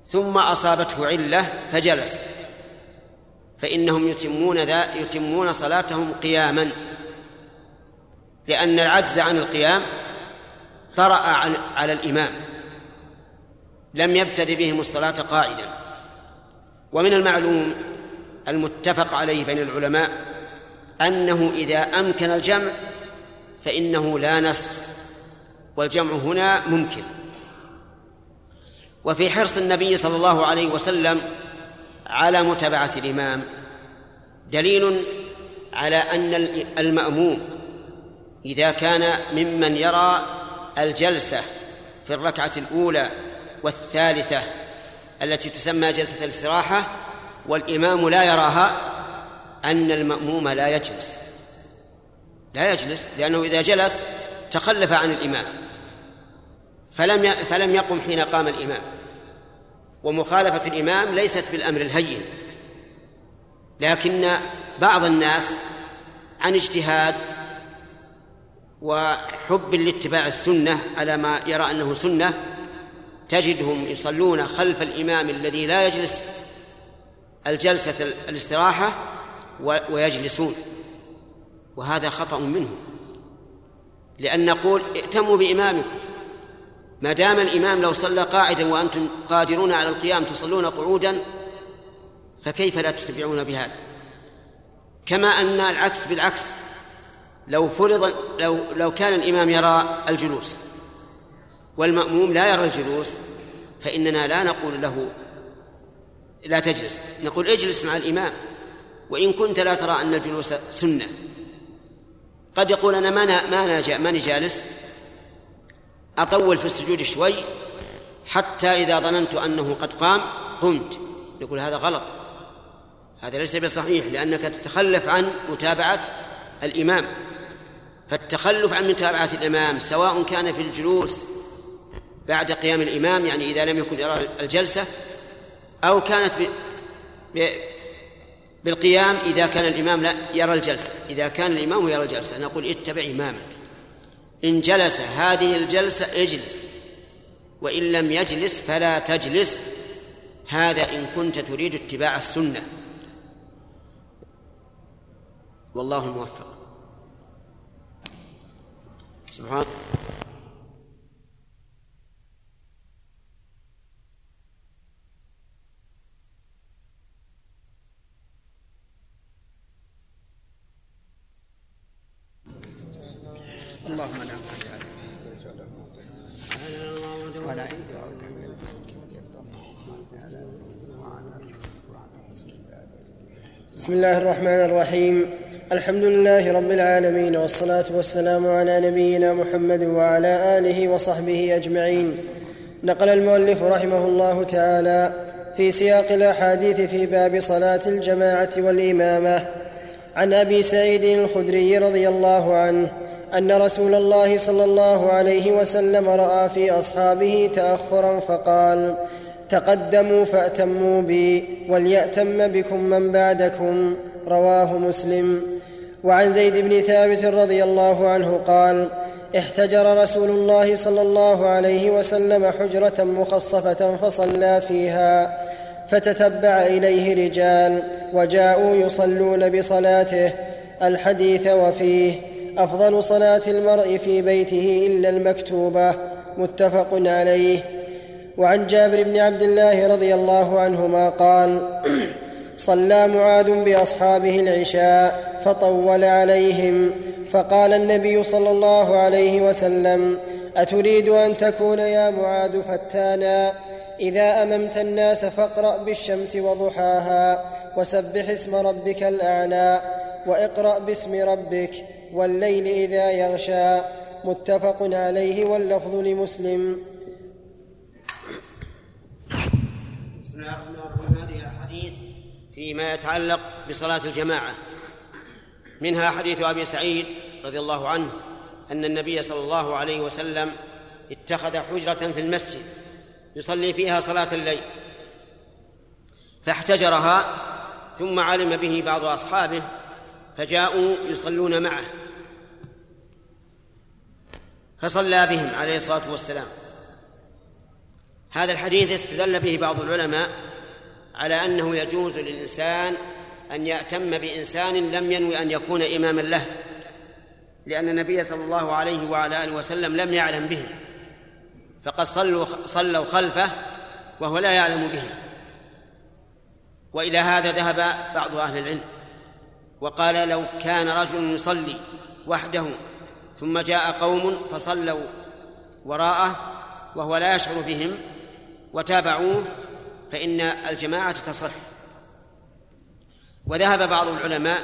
ثم أصابته علة فجلس. فإنهم يتمون ذا يتمون صلاتهم قياما لأن العجز عن القيام طرأ على الإمام. لم يبتدئ بهم الصلاة قاعدا. ومن المعلوم المتفق عليه بين العلماء أنه إذا أمكن الجمع فإنه لا نسخ والجمع هنا ممكن. وفي حرص النبي صلى الله عليه وسلم على متابعة الإمام دليل على أن المأموم إذا كان ممن يرى الجلسة في الركعة الأولى والثالثة التي تسمى جلسة الاستراحة والإمام لا يراها أن المأموم لا يجلس. لا يجلس لأنه إذا جلس تخلف عن الإمام. فلم فلم يقم حين قام الإمام. ومخالفة الإمام ليست بالأمر الهين. لكن بعض الناس عن اجتهاد وحب لاتباع السنة على ما يرى أنه سنة تجدهم يصلون خلف الإمام الذي لا يجلس الجلسة الاستراحة ويجلسون. وهذا خطأ منهم. لأن نقول ائتموا بإمامكم. ما دام الإمام لو صلى قاعدا وأنتم قادرون على القيام تصلون قعودا فكيف لا تتبعون بهذا؟ كما أن العكس بالعكس. لو فرض لو لو كان الإمام يرى الجلوس والمأموم لا يرى الجلوس فإننا لا نقول له لا تجلس نقول اجلس مع الإمام وإن كنت لا ترى أن الجلوس سنة. قد يقول أنا ما ما ماني جالس أطول في السجود شوي حتى إذا ظننت أنه قد قام قمت. يقول هذا غلط هذا ليس بصحيح لأنك تتخلف عن متابعة الإمام. فالتخلف عن متابعة الإمام سواء كان في الجلوس بعد قيام الإمام يعني إذا لم يكن يرى الجلسة أو كانت ب... بالقيام إذا كان الإمام لا يرى الجلسة. إذا كان الإمام يرى الجلسة نقول اتبع إمامك. إن جلس هذه الجلسة اجلس وإن لم يجلس فلا تجلس. هذا إن كنت تريد اتباع السنة. والله الموفق سبحان اللهم لا. بسم الله الرحمن الرحيم. الحمد لله رب العالمين والصلاة والسلام على نبينا محمد وعلى آله وصحبه أجمعين. نقل المؤلف رحمه الله تعالى في سياق الأحاديث في باب صلاة الجماعة والإمامة. عن أبي سعيد الخدري رضي الله عنه أن رسول الله صلى الله عليه وسلم رأى في أصحابه تأخرا فقال تقدموا فأتموا بي وليأتم بكم من بعدكم رواه مسلم. وعن زيد بن ثابت رضي الله عنه قال احتجر رسول الله صلى الله عليه وسلم حجرة مخصفة فصلى فيها فتتبع إليه رجال وجاءوا يصلون بصلاته. الحديث وفيه أفضل صلاة المرء في بيته إلا المكتوبة متفق عليه. وعن جابر بن عبد الله رضي الله عنهما قال صلى معاذ بأصحابه العشاء فطول عليهم فقال النبي صلى الله عليه وسلم أتريد أن تكون يا معاذ فتانا؟ إذا أممت الناس فاقرأ بالشمس وضحاها وسبح اسم ربك الأعلى وإقرأ باسم ربك والليل إذا يغشى متفق عليه واللفظ لمسلم. الرحيم هذه الاحاديث فيما يتعلق بصلاة الجماعة. منها حديث أبي سعيد رضي الله عنه أن النبي صلى الله عليه وسلم اتخذ حجرة في المسجد يصلي فيها صلاة الليل فاحتجرها ثم علم به بعض أصحابه فجاءوا يصلون معه فصلى بهم عليه الصلاة والسلام. هذا الحديث استدل به بعض العلماء على أنه يجوز للإنسان أن يأتم بإنسان لم ينوي أن يكون إماما له لأن النبي صلى الله عليه وعلى آله وسلم لم يعلم بهم فقد صلوا صلوا خلفه وهو لا يعلم بهم. وإلى هذا ذهب بعض أهل العلم وقال لو كان رجل يصلي وحده ثم جاء قوم فصلوا وراءه وهو لا يشعر بهم وتابعوه فإن الجماعة تصح. وذهب بعض العلماء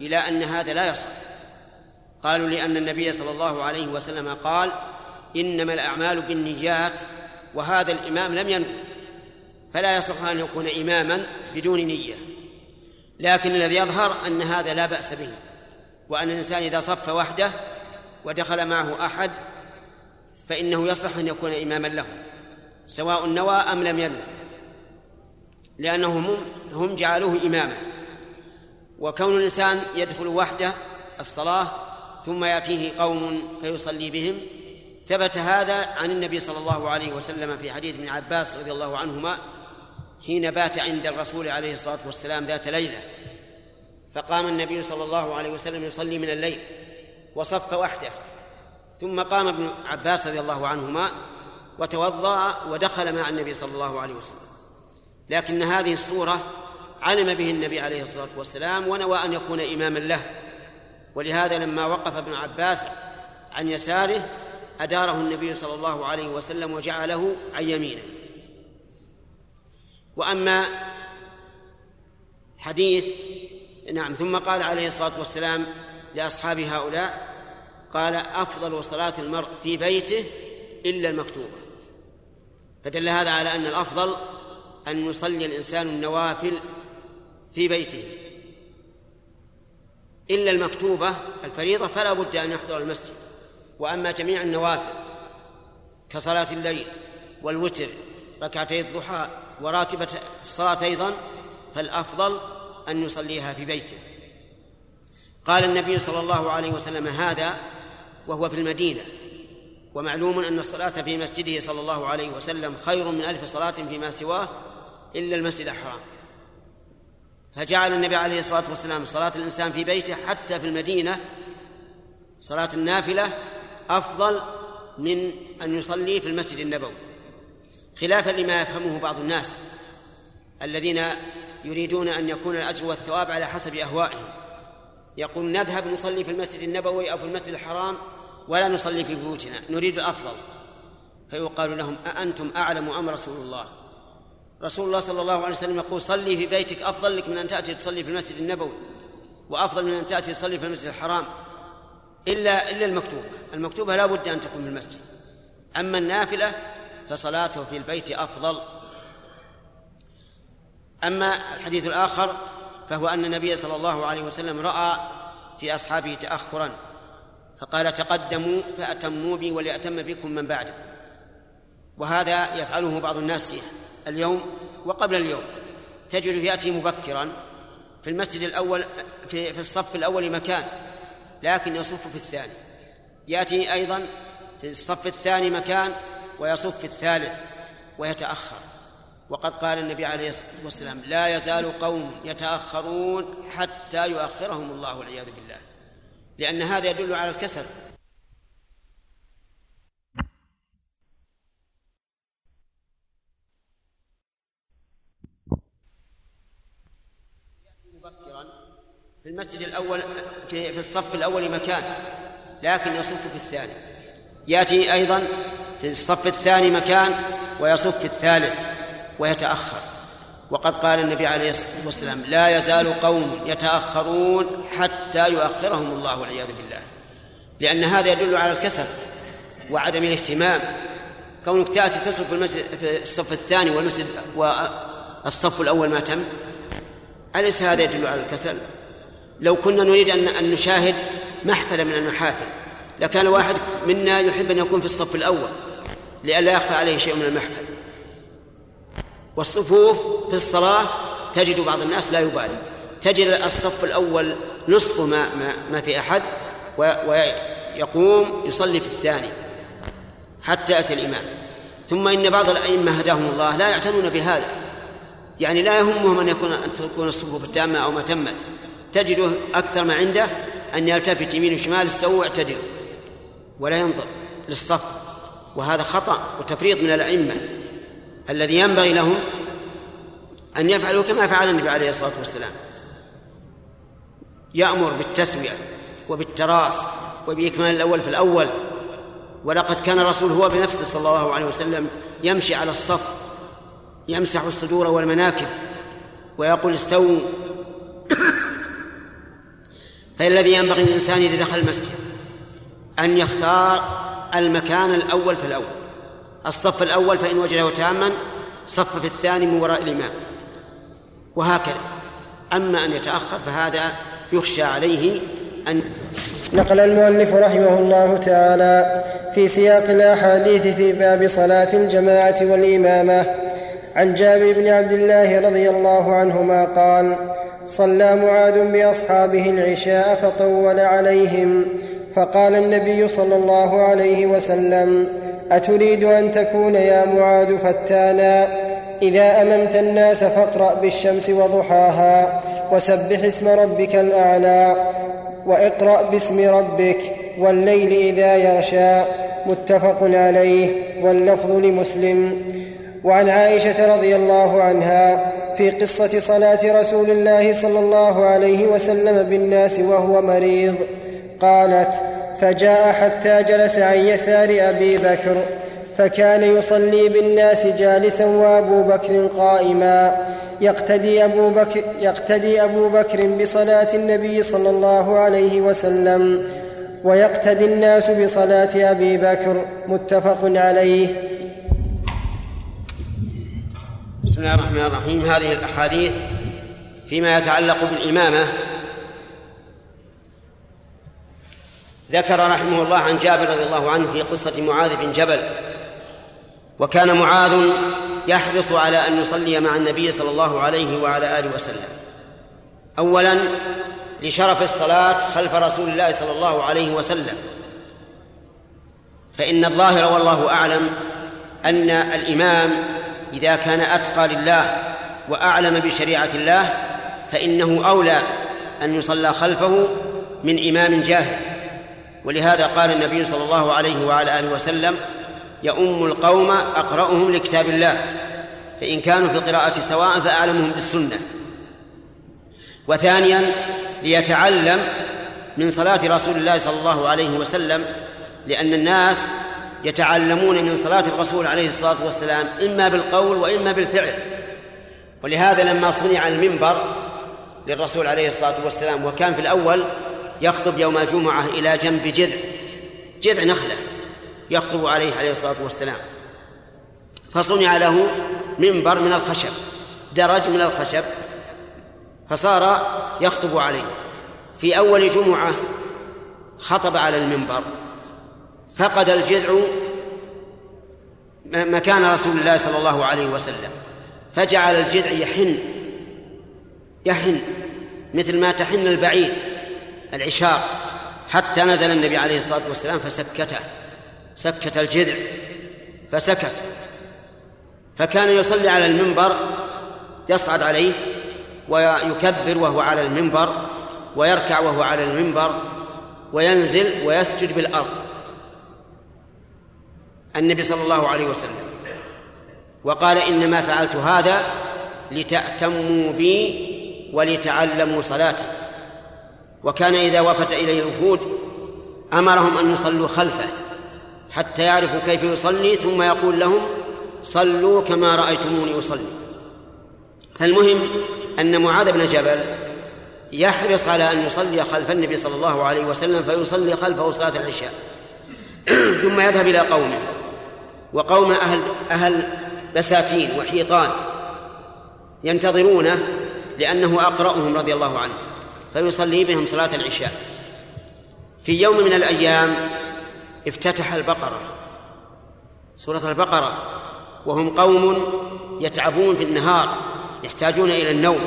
إلى أن هذا لا يصح. قالوا لأن النبي صلى الله عليه وسلم قال إنما الأعمال بالنيات وهذا الإمام لم ينوي. فلا يصح أن يكون إماما بدون نية. لكن الذي يظهر أن هذا لا بأس به وأن الإنسان إذا صف وحده ودخل معه أحد فإنه يصح أن يكون إماما له. سواء نوى أم لم ينوي لأنهم هم جعلوه إماما. وكون الإنسان يدخل وحده الصلاة ثم يأتيه قوم فيصلي بهم ثبت هذا عن النبي صلى الله عليه وسلم في حديث ابن عباس رضي الله عنهما حين بات عند الرسول عليه الصلاة والسلام ذات ليلة. فقام النبي صلى الله عليه وسلم يصلي من الليل وصف وحده. ثم قام ابن عباس رضي الله عنهما وتوضأ ودخل مع النبي صلى الله عليه وسلم. لكن هذه الصورة علم به النبي عليه الصلاة والسلام ونوى أن يكون إماما له. ولهذا لما وقف ابن عباس عن يساره أداره النبي صلى الله عليه وسلم وجعله عن يمينه. وأما حديث نعم ثم قال عليه الصلاة والسلام لأصحاب هؤلاء قال أفضل صلاة المرء في بيته إلا المكتوبة. فدل هذا على أن الأفضل أن يصلي الإنسان النوافل في بيته. إلا المكتوبة الفريضة فلا بد أن يحضر المسجد. وأما جميع النوافل كصلاة الليل والوتر ركعتي الضحى وراتبة الصلاة أيضا فالأفضل أن يصليها في بيته. قال النبي صلى الله عليه وسلم هذا وهو في المدينة. ومعلوم أن الصلاة في مسجده صلى الله عليه وسلم خير من ألف صلاة فيما سواه إلا المسجد الحرام. فجعل النبي عليه الصلاة والسلام صلاة الإنسان في بيته حتى في المدينة صلاة النافلة أفضل من أن يصلي في المسجد النبوي خلافا لما يفهمه بعض الناس الذين يريدون أن يكون الأجر والثواب على حسب أهوائهم. يقول نذهب نصلي في المسجد النبوي أو في المسجد الحرام ولا نصلي في بيوتنا نريد الأفضل فيقال لهم أأنتم أعلم أم رسول الله؟ رسول الله صلى الله عليه وسلم يقول صلي في بيتك أفضل لك من أن تأتي تصلي في المسجد النبوي وأفضل من أن تأتي تصلي في المسجد الحرام. إلا إلا المكتوبة. المكتوبة لا بد أن تكون في المسجد. أما النافلة فصلاته في البيت أفضل. أما الحديث الآخر فهو أن النبي صلى الله عليه وسلم رأى في أصحابه تأخرا. فقال تقدموا فأتموا بي وليأتم بكم من بعدكم. وهذا يفعله بعض الناس اليوم وقبل اليوم. تجد يأتي مبكرا في المسجد الأول في, في الصف الأول مكان لكن يصف في الثاني. يأتي أيضا في الصف الثاني مكان ويصف في الثالث ويتأخر. وقد قال النبي عليه الصلاة والسلام لا يزال قوم يتأخرون حتى يؤخرهم الله والعياذ بالله. لأن هذا يدل على الكسل. مبكرا في المسجد الأول في, الصف الأول مكان لكن يصف في الثاني. يأتي أيضا في الصف الثاني مكان ويصف في الثالث ويتأخر. وقد قال النبي عليه الصلاة والسلام لا يزال قوم يتأخرون حتى يؤخرهم الله والعياذ بالله. لأن هذا يدل على الكسل وعدم الاهتمام. كونك تأتي تصف في, المسجد في الصف الثاني والمسجد والصف الأول ما تم أليس هذا يدل على الكسل؟ لو كنا نريد أن أن نشاهد محفلة من المحافل لكان واحد منا يحب أن يكون في الصف الأول لئلا يخفى عليه شيء من المحفل. والصفوف في الصلاة تجد بعض الناس لا يبالي. تجد الصف الأول نصف ما ما, ما في أحد ويقوم يصلي في الثاني حتى يأتي الإمام. ثم إن بعض الأئمة هداهم الله لا يعتنون بهذا. يعني لا يهمهم أن يكون أن تكون الصفوف التامة أو ما تمت. تجده أكثر ما عنده أن يلتفت يمين وشمال استووا اعتدلوا ولا ينظر للصف. وهذا خطأ وتفريط من الأئمة. الذي ينبغي لهم أن يفعلوا كما فعل النبي عليه الصلاة والسلام. يأمر بالتسوية وبالتراص وبإكمال الأول في الأول. ولقد كان الرسول هو بنفسه صلى الله عليه وسلم يمشي على الصف يمسح الصدور والمناكب ويقول استووا. فالذي ينبغي للإنسان إذا دخل المسجد أن يختار المكان الأول في الأول. الصف الأول فإن وجده تاما صف في الثاني من وراء الإمام. وهكذا. أما أن يتأخر فهذا يخشى عليه أن نقل المؤلف رحمه الله تعالى في سياق الأحاديث في باب صلاة الجماعة والإمامة. عن جابر بن عبد الله رضي الله عنهما قال صلى معاذ بأصحابه العشاء فطول عليهم فقال النبي صلى الله عليه وسلم أتريد أن تكون يا معاذ فتانا؟ إذا أممت الناس فاقرأ بالشمس وضحاها وسبح اسم ربك الأعلى وإقرأ باسم ربك والليل إذا يغشى متفق عليه واللفظ لمسلم. وعن عائشة رضي الله عنها في قصة صلاة رسول الله صلى الله عليه وسلم بالناس وهو مريض قالت فجاء حتى جلس عن يسار أبي بكر فكان يصلي بالناس جالسا وأبو بكر قائما. يقتدي أبو بكر, يقتدي أبو بكر بصلاة النبي صلى الله عليه وسلم ويقتدي الناس بصلاة أبي بكر متفق عليه. بسم الله الرحمن الرحيم. هذه الأحاديث فيما يتعلق بالإمامة ذكر رحمه الله عن جابر رضي الله عنه في قصة معاذ بن جبل وكان معاذ يحرص على أن يصلي مع النبي صلى الله عليه وعلى آله وسلم. أولا لشرف الصلاة خلف رسول الله صلى الله عليه وسلم. فإن الظاهر والله أعلم أن الإمام إذا كان أتقى لله وأعلم بشريعة الله فإنه أولى أن يصلى خلفه من إمام جاهل. ولهذا قال النبي صلى الله عليه وعلى آله وسلم يؤم القوم أقرأهم لكتاب الله فإن كانوا في القراءة سواء فأعلمهم بالسنة. وثانيا ليتعلم من صلاة رسول الله صلى الله عليه وسلم لأن الناس يتعلمون من صلاة الرسول عليه الصلاة والسلام إما بالقول وإما بالفعل. ولهذا لما صنع المنبر للرسول عليه الصلاة والسلام وكان في الأول يخطب يوم الجمعة إلى جنب جذع جذع نخلة يخطب عليه عليه الصلاة والسلام. فصنع له منبر من الخشب درج من الخشب فصار يخطب عليه. في أول جمعة خطب على المنبر فقد الجذع مكان رسول الله صلى الله عليه وسلم فجعل الجذع يحن يحن مثل ما تحن البعير. العشار حتى نزل النبي عليه الصلاة والسلام فسكته سكت الجذع فسكت. فكان يصلي على المنبر يصعد عليه ويكبر وهو على المنبر ويركع وهو على المنبر وينزل ويسجد بالأرض. النبي صلى الله عليه وسلم. وقال إنما فعلت هذا لتأتموا بي ولتعلموا صلاتي. وكان إذا وفت إليه الوفود أمرهم أن يصلوا خلفه حتى يعرفوا كيف يصلي ثم يقول لهم صلوا كما رأيتموني أصلي. فالمهم أن معاذ بن جبل يحرص على أن يصلي خلف النبي صلى الله عليه وسلم فيصلي خلفه صلاة العشاء. ثم يذهب إلى قومه وقوم أهل أهل بساتين وحيطان ينتظرونه لأنه أقرأهم رضي الله عنه. فيصلي بهم صلاة العشاء. في يوم من الأيام افتتح البقرة سورة البقرة وهم قوم يتعبون في النهار يحتاجون إلى النوم.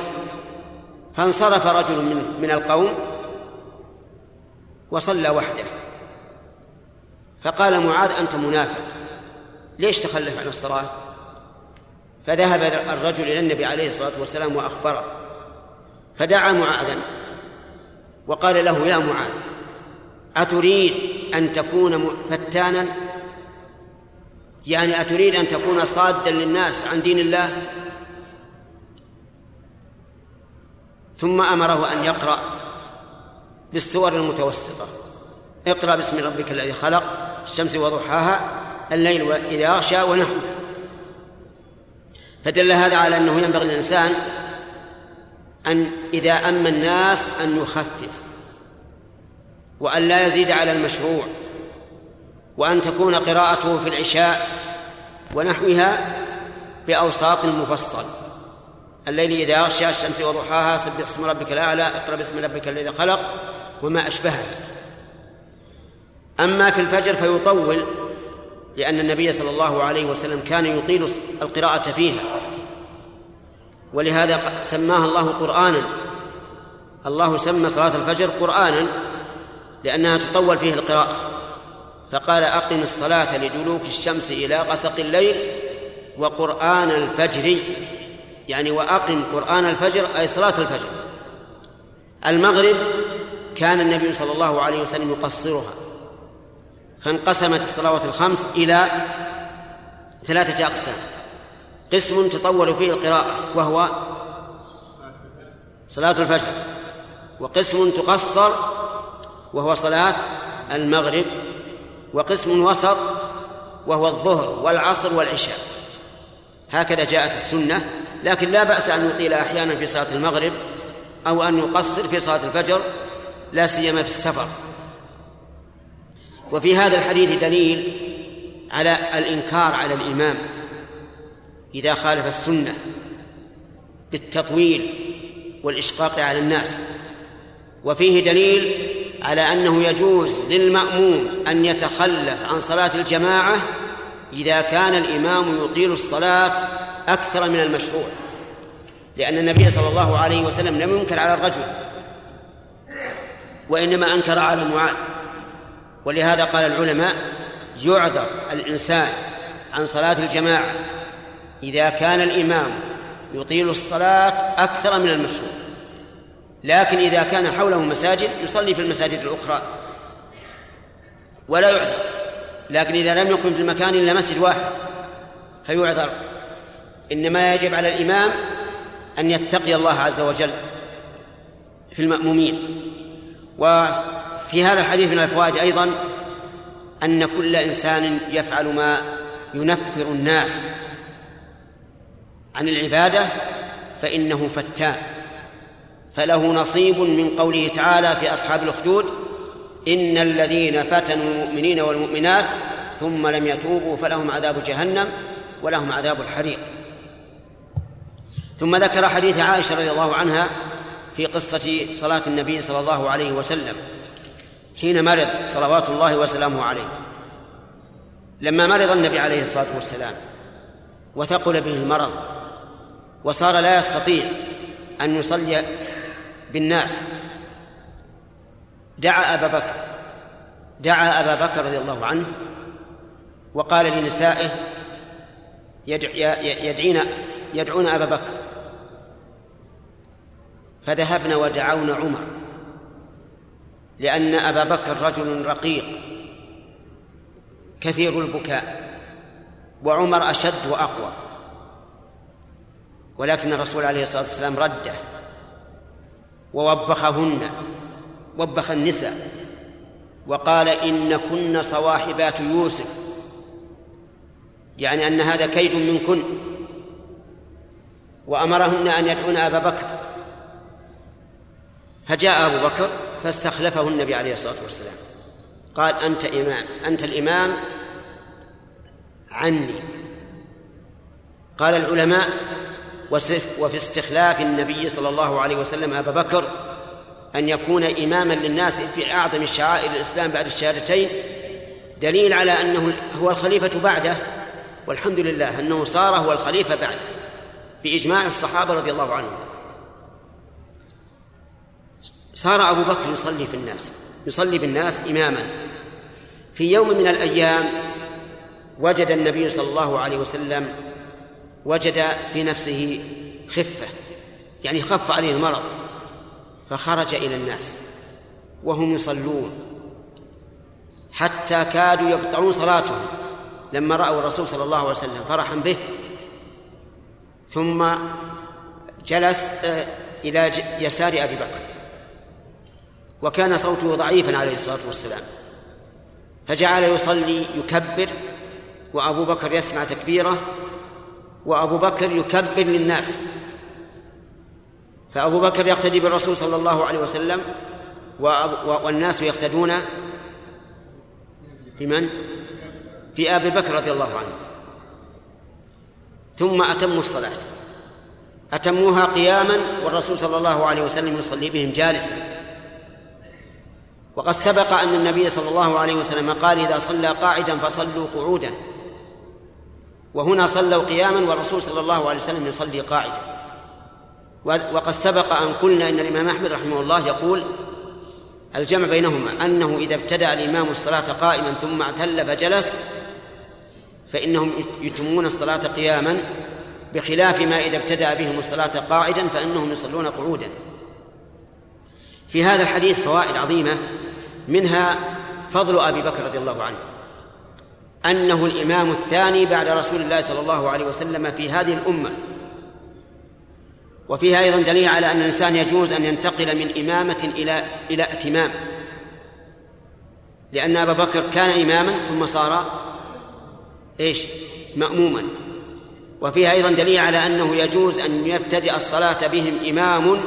فانصرف رجل من من القوم وصلى وحده. فقال معاذ أنت منافق ليش تخلف عن الصلاة؟ فذهب الرجل إلى النبي عليه الصلاة والسلام وأخبره فدعا معاذا. وقال له يا معاذ أتريد أن تكون فتانا؟ يعني أتريد أن تكون صادا للناس عن دين الله? ثم أمره أن يقرأ بالسور المتوسطة. اقرأ باسم ربك الذي خلق الشمس وضحاها الليل إذا يغشى ونحوه. فدل هذا على أنه ينبغي للإنسان أن إذا أما الناس أن يخفف وأن لا يزيد على المشروع وأن تكون قراءته في العشاء ونحوها بأوساط مفصل الليل إذا يغشى الشمس وضحاها سبح اسم ربك الأعلى اقرأ باسم ربك الذي خلق وما أشبهه أما في الفجر فيطول لأن النبي صلى الله عليه وسلم كان يطيل القراءة فيها. ولهذا سماها الله قرآنا. الله سمى صلاة الفجر قرآنا لأنها تطول فيه القراءة. فقال أقم الصلاة لدلوك الشمس إلى غسق الليل وقرآن الفجر. يعني وأقم قرآن الفجر أي صلاة الفجر. المغرب كان النبي صلى الله عليه وسلم يقصرها. فانقسمت الصلوات الخمس إلى ثلاثة أقسام. قسم تطول فيه القراءة وهو صلاة الفجر وقسم تقصر وهو صلاة المغرب وقسم وسط وهو الظهر والعصر والعشاء. هكذا جاءت السنة لكن لا بأس أن يطيل أحيانا في صلاة المغرب أو أن يقصر في صلاة الفجر لا سيما في السفر. وفي هذا الحديث دليل على الإنكار على الإمام. إذا خالف السنة بالتطويل والإشقاق على الناس. وفيه دليل على أنه يجوز للمأموم أن يتخلف عن صلاة الجماعة إذا كان الإمام يطيل الصلاة أكثر من المشروع لأن النبي صلى الله عليه وسلم لم ينكر على الرجل وإنما أنكر على معاذ ولهذا قال العلماء يعذر الإنسان عن صلاة الجماعة إذا كان الإمام يطيل الصلاة أكثر من المشروع. لكن إذا كان حوله مساجد يصلي في المساجد الأخرى ولا يعذر. لكن إذا لم يكن في المكان إلا مسجد واحد فيعذر. إنما يجب على الإمام أن يتقي الله عز وجل في المأمومين. وفي هذا الحديث من الفوائد أيضا أن كل إنسان يفعل ما ينفر الناس. عن العبادة فإنه فتان. فله نصيب من قوله تعالى في أصحاب الأخدود إن الذين فتنوا المؤمنين والمؤمنات ثم لم يتوبوا فلهم عذاب جهنم ولهم عذاب الحريق. ثم ذكر حديث عائشة رضي الله عنها في قصة صلاة النبي صلى الله عليه وسلم حين مرض صلوات الله وسلامه عليه. لما مرض النبي عليه الصلاة والسلام وثقل به المرض وصار لا يستطيع أن يصلي بالناس. دعا أبا بكر دعا أبا بكر رضي الله عنه وقال لنسائه يدعين يدعون أبا بكر. فذهبنا ودعونا عمر لأن أبا بكر رجل رقيق كثير البكاء وعمر أشد وأقوى. ولكن الرسول عليه الصلاة والسلام رده ووبخهن وبخ النساء وقال إن كن صواحبات يوسف يعني أن هذا كيد منكن وأمرهن أن يدعون أبا بكر. فجاء أبو بكر فاستخلفه النبي عليه الصلاة والسلام قال أنت إمام أنت الإمام عني. قال العلماء وفي استخلاف النبي صلى الله عليه وسلم أبا بكر أن يكون إماما للناس في أعظم شعائر الإسلام بعد الشهادتين دليل على أنه هو الخليفة بعده والحمد لله أنه صار هو الخليفة بعده بإجماع الصحابة رضي الله عنهم. صار أبو بكر يصلي في الناس يصلي بالناس إماما. في يوم من الأيام وجد النبي صلى الله عليه وسلم وجد في نفسه خفة يعني خف عليه المرض فخرج إلى الناس وهم يصلون حتى كادوا يقطعون صلاتهم لما رأوا الرسول صلى الله عليه وسلم فرحا به ثم جلس آه، إلى يسار أبي بكر. وكان صوته ضعيفا عليه الصلاة والسلام. فجعل يصلي يكبر وأبو بكر يسمع تكبيره وأبو بكر يكبر للناس. فأبو بكر يقتدي بالرسول صلى الله عليه وسلم والناس يقتدون بمن؟ في أبي بكر رضي الله عنه. ثم أتموا الصلاة. أتموها قياما والرسول صلى الله عليه وسلم يصلي بهم جالسا. وقد سبق أن النبي صلى الله عليه وسلم قال إذا صلى قاعدا فصلوا قعودا. وهنا صلوا قياما والرسول صلى الله عليه وسلم يصلي قاعدا. وقد سبق أن قلنا إن الإمام أحمد رحمه الله يقول الجمع بينهما أنه إذا ابتدأ الإمام الصلاة قائما ثم اعتل فجلس فإنهم يتمون الصلاة قياما بخلاف ما إذا ابتدأ بهم الصلاة قاعدا فإنهم يصلون قعودا. في هذا الحديث فوائد عظيمة منها فضل أبي بكر رضي الله عنه. أنه الإمام الثاني بعد رسول الله صلى الله عليه وسلم في هذه الأمة. وفيها أيضا دليل على أن الإنسان يجوز أن ينتقل من إمامة إلى إلى ائتمام لأن أبا بكر كان إماما ثم صار إيش؟ مأموما. وفيها أيضا دليل على أنه يجوز أن يبتدئ الصلاة بهم إمام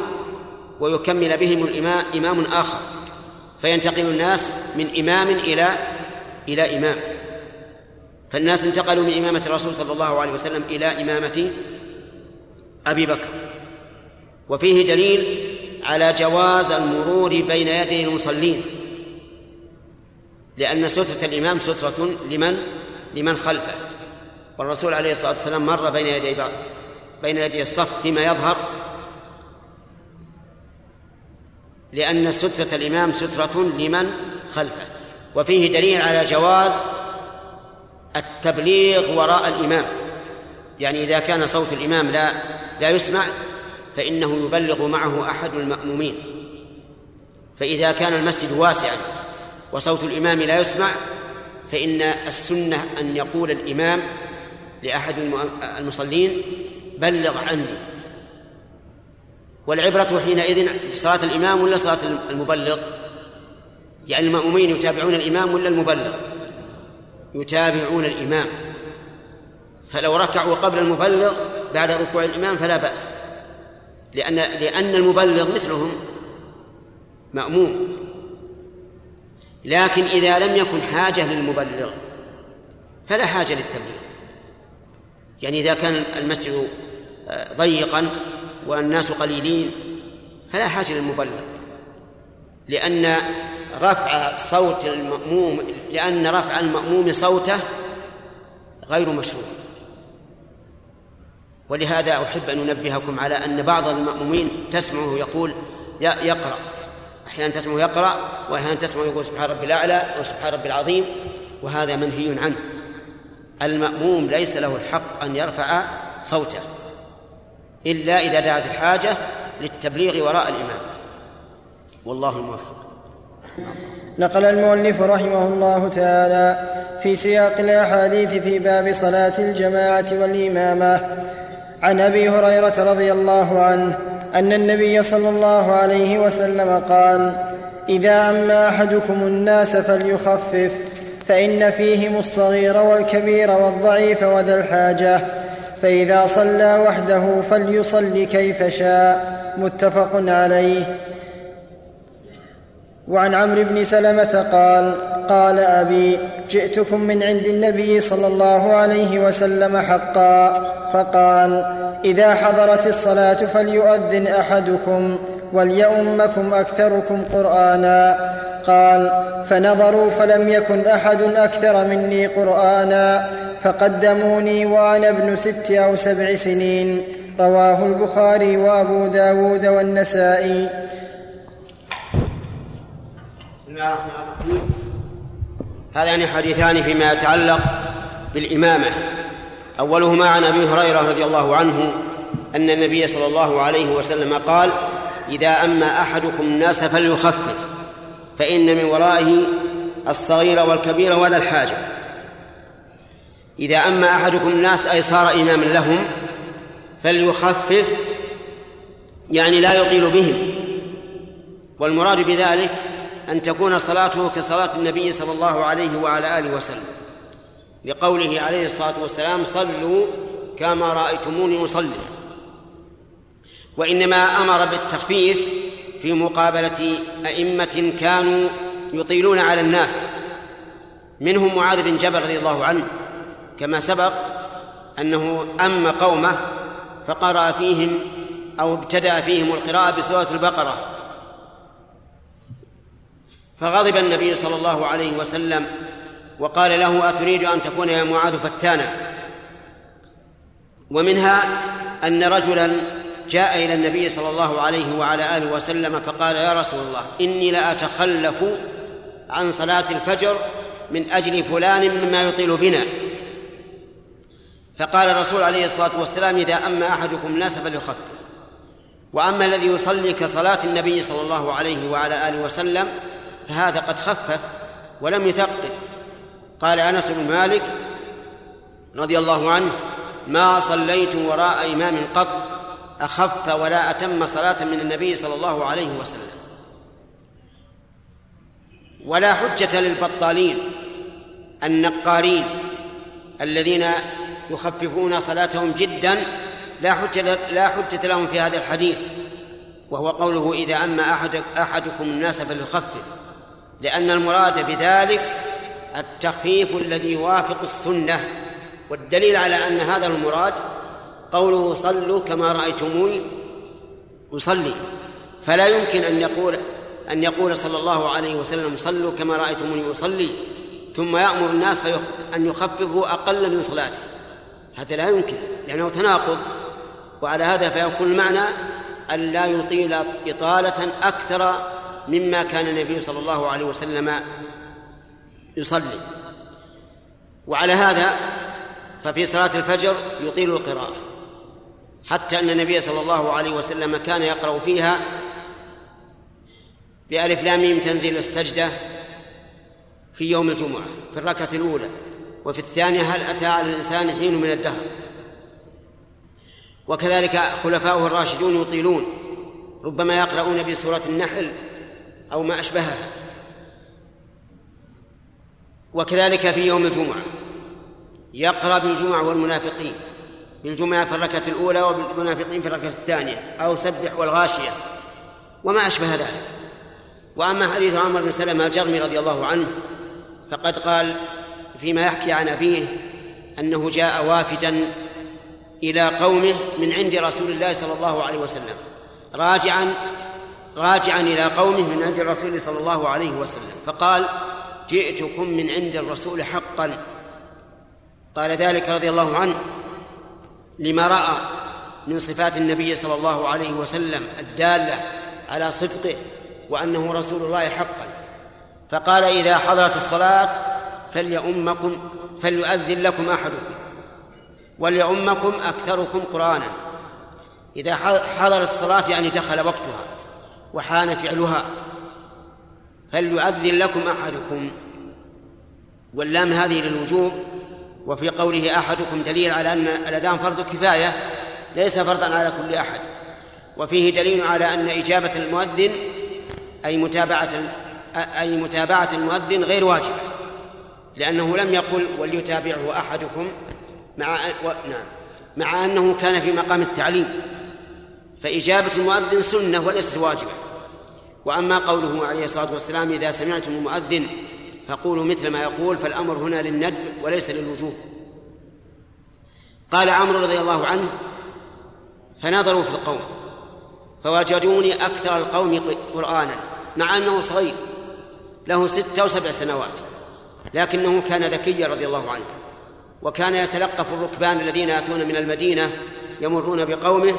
ويكمل بهم الإمام إمام آخر. فينتقل الناس من إمام إلى إلى إمام. فالناس انتقلوا من إمامة الرسول صلى الله عليه وسلم إلى إمامة أبي بكر. وفيه دليل على جواز المرور بين يدي المصلين لأن سترة الإمام سترة لمن؟ لمن خلفه. والرسول عليه الصلاة والسلام مر بين يدي بعض بين يدي الصف فيما يظهر لأن سترة الإمام سترة لمن خلفه. وفيه دليل على جواز التبليغ وراء الإمام. يعني إذا كان صوت الإمام لا لا يسمع فإنه يبلغ معه أحد المأمومين. فإذا كان المسجد واسعا وصوت الإمام لا يسمع فإن السنة أن يقول الإمام لأحد المصلين بلغ عني. والعبرة حينئذ بصلاة الإمام ولا صلاة المبلغ؟ يعني المأمومين يتابعون الإمام ولا المبلغ؟ يتابعون الإمام. فلو ركعوا قبل المبلغ بعد ركوع الإمام فلا بأس. لأن لأن المبلغ مثلهم مأموم. لكن إذا لم يكن حاجة للمبلغ فلا حاجة للتبليغ. يعني إذا كان المسجد آه، ضيقا والناس قليلين فلا حاجة للمبلغ. لأن رفع صوت المأموم لأن رفع المأموم صوته غير مشروع. ولهذا أحب أن أنبهكم على أن بعض المأمومين تسمعه يقول يقرأ. أحيانا تسمعه يقرأ وأحيانا تسمعه يقول سبحان ربي الأعلى وسبحان ربي العظيم وهذا منهي عنه. المأموم ليس له الحق أن يرفع صوته إلا إذا دعت الحاجة للتبليغ وراء الإمام. والله الموفق. نقل المؤلف رحمه الله تعالى في سياق الأحاديث في باب صلاة الجماعة والإمامة. عن أبي هريرة رضي الله عنه أن النبي صلى الله عليه وسلم قال إذا أما أحدكم الناس فليخفف فإن فيهم الصغير والكبير والضعيف وذا الحاجة فإذا صلى وحده فليصل كيف شاء. متفق عليه. وعن عمرو بن سلمة قال قال أبي جئتكم من عند النبي صلى الله عليه وسلم حقا. فقال إذا حضرت الصلاة فليؤذن أحدكم وليؤمكم أكثركم قرآنا. قال فنظروا فلم يكن أحد أكثر مني قرآنا فقدموني وأنا ابن ست أو سبع سنين. رواه البخاري وأبو داود والنسائي. هذان حديثان فيما يتعلق بالإمامة. أولهما عن أبي هريرة رضي الله عنه أن النبي صلى الله عليه وسلم قال إذا أما أحدكم الناس فليخفف فإن من ورائه الصغير والكبير وذا الحاجة. إذا أما أحدكم الناس أي صار إماما لهم فليخفف يعني لا يطيل بهم. والمراد بذلك أن تكون صلاته كصلاة النبي صلى الله عليه وعلى آله وسلم. لقوله عليه الصلاة والسلام صلوا كما رأيتموني أصلي. وإنما أمر بالتخفيف في مقابلة أئمة كانوا يطيلون على الناس. منهم معاذ بن جبل رضي الله عنه كما سبق أنه أم قومه فقرأ فيهم أو ابتدأ فيهم القراءة بسورة البقرة. فغضب النبي صلى الله عليه وسلم وقال له أتريد أن تكون يا معاذ فتانا؟ ومنها أن رجلا جاء إلى النبي صلى الله عليه وعلى آله وسلم فقال يا رسول الله إني لأتخلف عن صلاة الفجر من أجل فلان مما يطيل بنا. فقال الرسول عليه الصلاة والسلام إذا أما أحدكم الناس فليخفف وأما الذي يصلي كصلاة النبي صلى الله عليه وعلى آله وسلم فهذا قد خفف ولم يثقل. قال أنس بن مالك رضي الله عنه ما صليت وراء إمام قط أخف ولا أتم صلاة من النبي صلى الله عليه وسلم. ولا حجة للبطالين النقارين الذين يخففون صلاتهم جدا لا حجة لا حجة لهم في هذا الحديث وهو قوله إذا أما أحد أحدكم الناس فليخفف. لأن المراد بذلك التخفيف الذي يوافق السنة والدليل على أن هذا المراد قوله صلوا كما رأيتموني أصلي. فلا يمكن أن يقول أن يقول صلى الله عليه وسلم صلوا كما رأيتموني أصلي ثم يأمر الناس أن يخففوا أقل من صلاته. هذا لا يمكن لأنه تناقض. وعلى هذا فيكون المعنى أن لا يطيل إطالة أكثر مما كان النبي صلى الله عليه وسلم يصلي. وعلى هذا ففي صلاة الفجر يطيل القراءة حتى أن النبي صلى الله عليه وسلم كان يقرأ فيها بألف لام تنزيل السجدة في يوم الجمعة في الركعة الأولى وفي الثانية هل أتى على الإنسان حين من الدهر. وكذلك خلفاؤه الراشدون يطيلون ربما يقرؤون بسورة النحل أو ما أشبهها. وكذلك في يوم الجمعة يقرأ بالجمعة والمنافقين. بالجمعة في الركعة الأولى وبالمنافقين في الركعة الثانية أو سبح والغاشية وما أشبه ذلك. وأما حديث عمرو بن سلمة الجرمي رضي الله عنه فقد قال فيما يحكي عن أبيه أنه جاء وافدا إلى قومه من عند رسول الله صلى الله عليه وسلم راجعا راجعا إلى قومه من عند الرسول صلى الله عليه وسلم فقال جئتكم من عند الرسول حقا. قال ذلك رضي الله عنه لما رأى من صفات النبي صلى الله عليه وسلم الدالة على صدقه وأنه رسول الله حقا. فقال إذا حضرت الصلاة فليؤمكم فليؤذن لكم أحدكم وليؤمكم أكثركم قرآنا. إذا حضرت الصلاة يعني دخل وقتها. وحان فعلها. فليؤذن لكم أحدكم؟ واللام هذه للوجوب وفي قوله أحدكم دليل على أن الأذان فرض كفاية ليس فرضا على كل أحد. وفيه دليل على أن إجابة المؤذن أي متابعة أي متابعة المؤذن غير واجبة. لأنه لم يقل وليتابعه أحدكم مع. نعم مع أنه كان في مقام التعليم. فإجابة المؤذن سنة وليست واجبة. وأما قوله عليه الصلاة والسلام إذا سمعتم المؤذن فقولوا مثل ما يقول فالأمر هنا للندب وليس للوجوب. قال عمرو رضي الله عنه فنظروا في القوم فوجدوني أكثر القوم قرآنا مع أنه صغير له ستة أو سبع سنوات لكنه كان ذكيا رضي الله عنه وكان يتلقف الركبان الذين يأتون من المدينة يمرون بقومه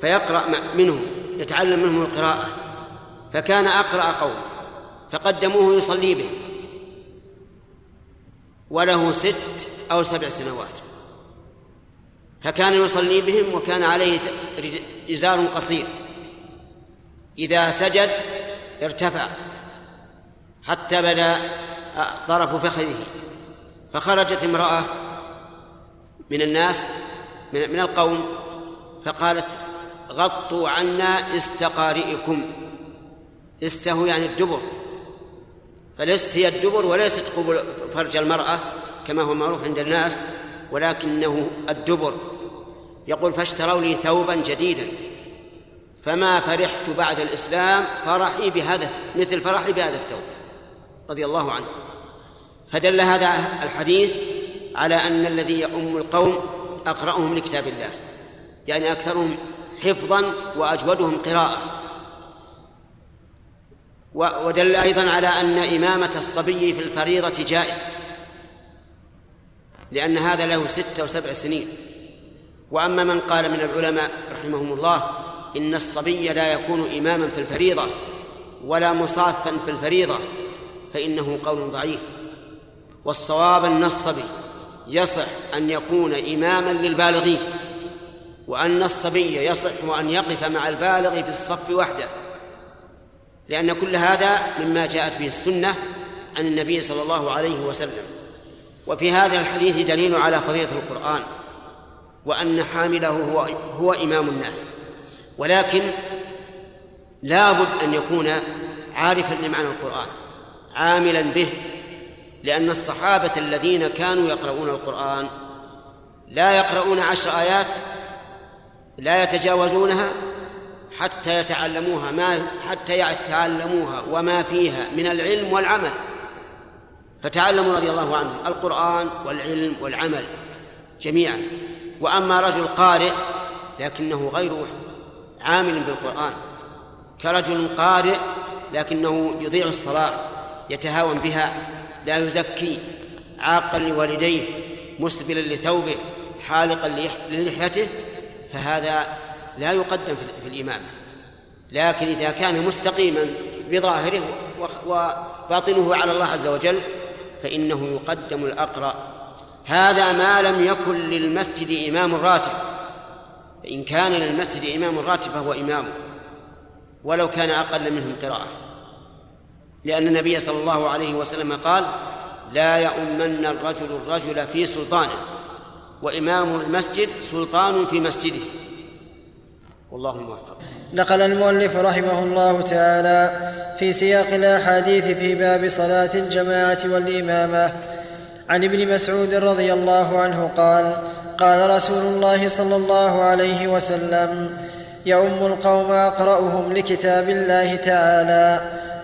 فيقرأ منهم يتعلم منهم القراءة فكان أقرأ قوم فقدموه يصلي به. وله ست أو سبع سنوات. فكان يصلي بهم وكان عليه إزار قصير. إذا سجد ارتفع حتى بدأ طرف فخذه. فخرجت امرأة من الناس من القوم فقالت غطوا عنا استقارئكم. استه يعني الدبر. فلست هي الدبر وليست قبل فرج المرأة كما هو معروف عند الناس ولكنه الدبر. يقول فاشتروا لي ثوبا جديدا فما فرحت بعد الإسلام فرحي بهذا مثل فرحي بهذا الثوب. رضي الله عنه. فدل هذا الحديث على أن الذي يؤم القوم أقرأهم لكتاب الله يعني أكثرهم حفظا وأجودهم قراءة. ودل أيضا على أن إمامة الصبي في الفريضة جائز لأن هذا له ستة وسبع سنين. وأما من قال من العلماء رحمهم الله إن الصبي لا يكون إماما في الفريضة ولا مصافا في الفريضة فإنه قول ضعيف. والصواب أن الصبي يصح أن يكون إماما للبالغين وأن الصبي يصح أن يقف مع البالغ في الصف وحده. لأن كل هذا مما جاءت به السنة عن النبي صلى الله عليه وسلم. وفي هذا الحديث دليل على فضيلة القرآن وأن حامله هو هو إمام الناس. ولكن لا بد أن يكون عارفا لمعنى القرآن عاملا به لأن الصحابة الذين كانوا يقرؤون القرآن لا يقرؤون عشر آيات لا يتجاوزونها حتى يتعلموها ما حتى يتعلموها وما فيها من العلم والعمل. فتعلموا رضي الله عنهم القرآن والعلم والعمل جميعا. وأما رجل قارئ لكنه غير عامل بالقرآن. كرجل قارئ لكنه يضيع الصلاة يتهاون بها لا يزكي عاقا لوالديه مسبلا لثوبه حالقا للحيته فهذا لا يقدم في الإمامة. لكن إذا كان مستقيما بظاهره وباطنه على الله عز وجل فإنه يقدم الأقرأ. هذا ما لم يكن للمسجد إمام راتب فإن كان للمسجد إمام راتب فهو إمامه ولو كان أقل منهم قراءة. لأن النبي صلى الله عليه وسلم قال لا يؤمن الرجل الرجل في سلطانه. وإمام المسجد سلطان في مسجده. والله موفق. نقل المؤلف رحمه الله تعالى في سياق الأحاديث في باب صلاة الجماعة والإمامة. عن ابن مسعود رضي الله عنه قال قال رسول الله صلى الله عليه وسلم يؤم القوم أقرأهم لكتاب الله تعالى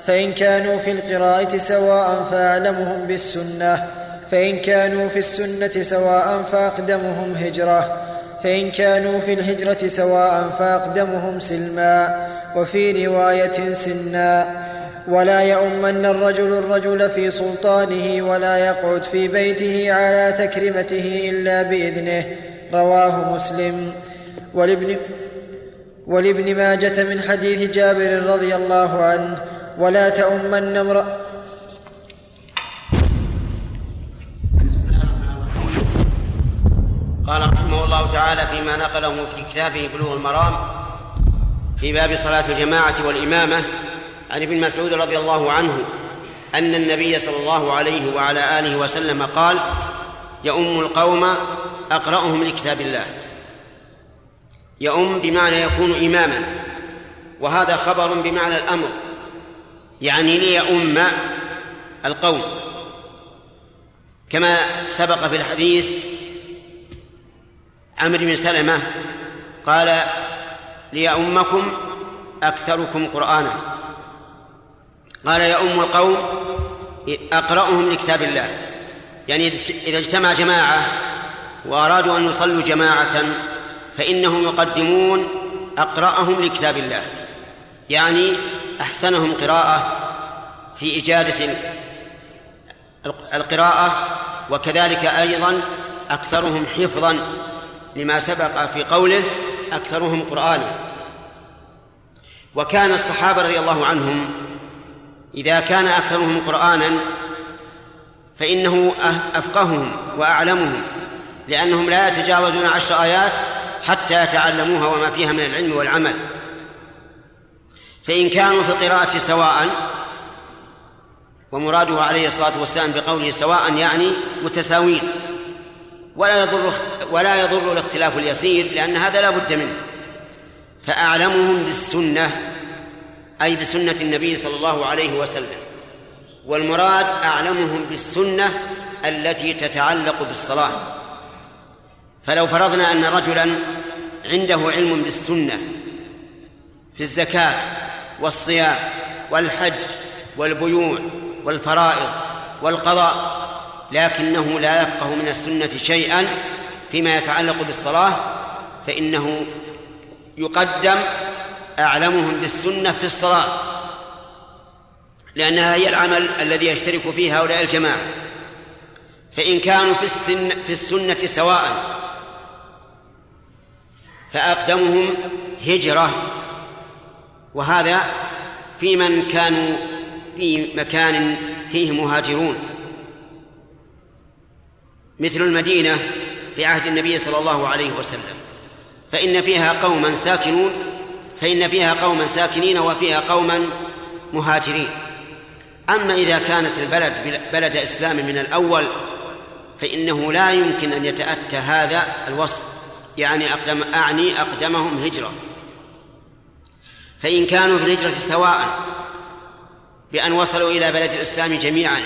فإن كانوا في القراءة سواء فأعلمهم بالسنة فإن كانوا في السنة سواء فأقدمهم هجرة. فإن كانوا في الهجرة سواء فأقدمهم سلما وفي رواية سنا ولا يؤمن الرجل الرجل في سلطانه ولا يقعد في بيته على تكرمته إلا بإذنه رواه مسلم. ولابن ولابن ماجة من حديث جابر رضي الله عنه ولا تؤمن امرأ قال رحمه الله تعالى فيما نقله في كتابه بلوغ المرام في باب صلاة الجماعة والإمامة عن ابن مسعود رضي الله عنه أن النبي صلى الله عليه وعلى آله وسلم قال يؤم القوم أقرأهم لكتاب الله. يؤم بمعنى يكون إماما وهذا خبر بمعنى الأمر يعني ليؤم القوم. كما سبق في الحديث عمرو بن سلمة قال ليؤمكم أكثركم قرآنا. قال يؤم القوم أقرأهم لكتاب الله. يعني إذا اجتمع جماعة وأرادوا أن يصلوا جماعة فإنهم يقدمون أقرأهم لكتاب الله. يعني أحسنهم قراءة في إجادة القراءة وكذلك أيضا أكثرهم حفظا لما سبق في قوله أكثرهم قرآنا. وكان الصحابة رضي الله عنهم إذا كان أكثرهم قرآنا فإنه أفقههم وأعلمهم لأنهم لا يتجاوزون عشر آيات حتى يتعلموها وما فيها من العلم والعمل. فإن كانوا في القراءة سواء ومراده عليه الصلاة والسلام بقوله سواء يعني متساوين ولا يضر ولا يضر الاختلاف اليسير لأن هذا لا بد منه. فأعلمهم بالسنة أي بسنة النبي صلى الله عليه وسلم. والمراد أعلمهم بالسنة التي تتعلق بالصلاة. فلو فرضنا أن رجلا عنده علم بالسنة في الزكاة والصيام والحج والبيوع والفرائض والقضاء لكنه لا يفقه من السنة شيئا فيما يتعلق بالصلاة فإنه يقدم أعلمهم بالسنة في الصلاة لأنها هي العمل الذي يشترك فيه هؤلاء الجماعة. فإن كانوا في السن في السنة سواء فأقدمهم هجرة. وهذا في من كانوا في مكان فيه مهاجرون. مثل المدينة في عهد النبي صلى الله عليه وسلم. فإن فيها قوما ساكنون فإن فيها قوما ساكنين وفيها قوما مهاجرين. أما إذا كانت البلد بلد إسلام من الأول فإنه لا يمكن أن يتأتى هذا الوصف. يعني أقدم أعني أقدمهم هجرة. فإن كانوا في الهجرة سواء بأن وصلوا إلى بلد الإسلام جميعا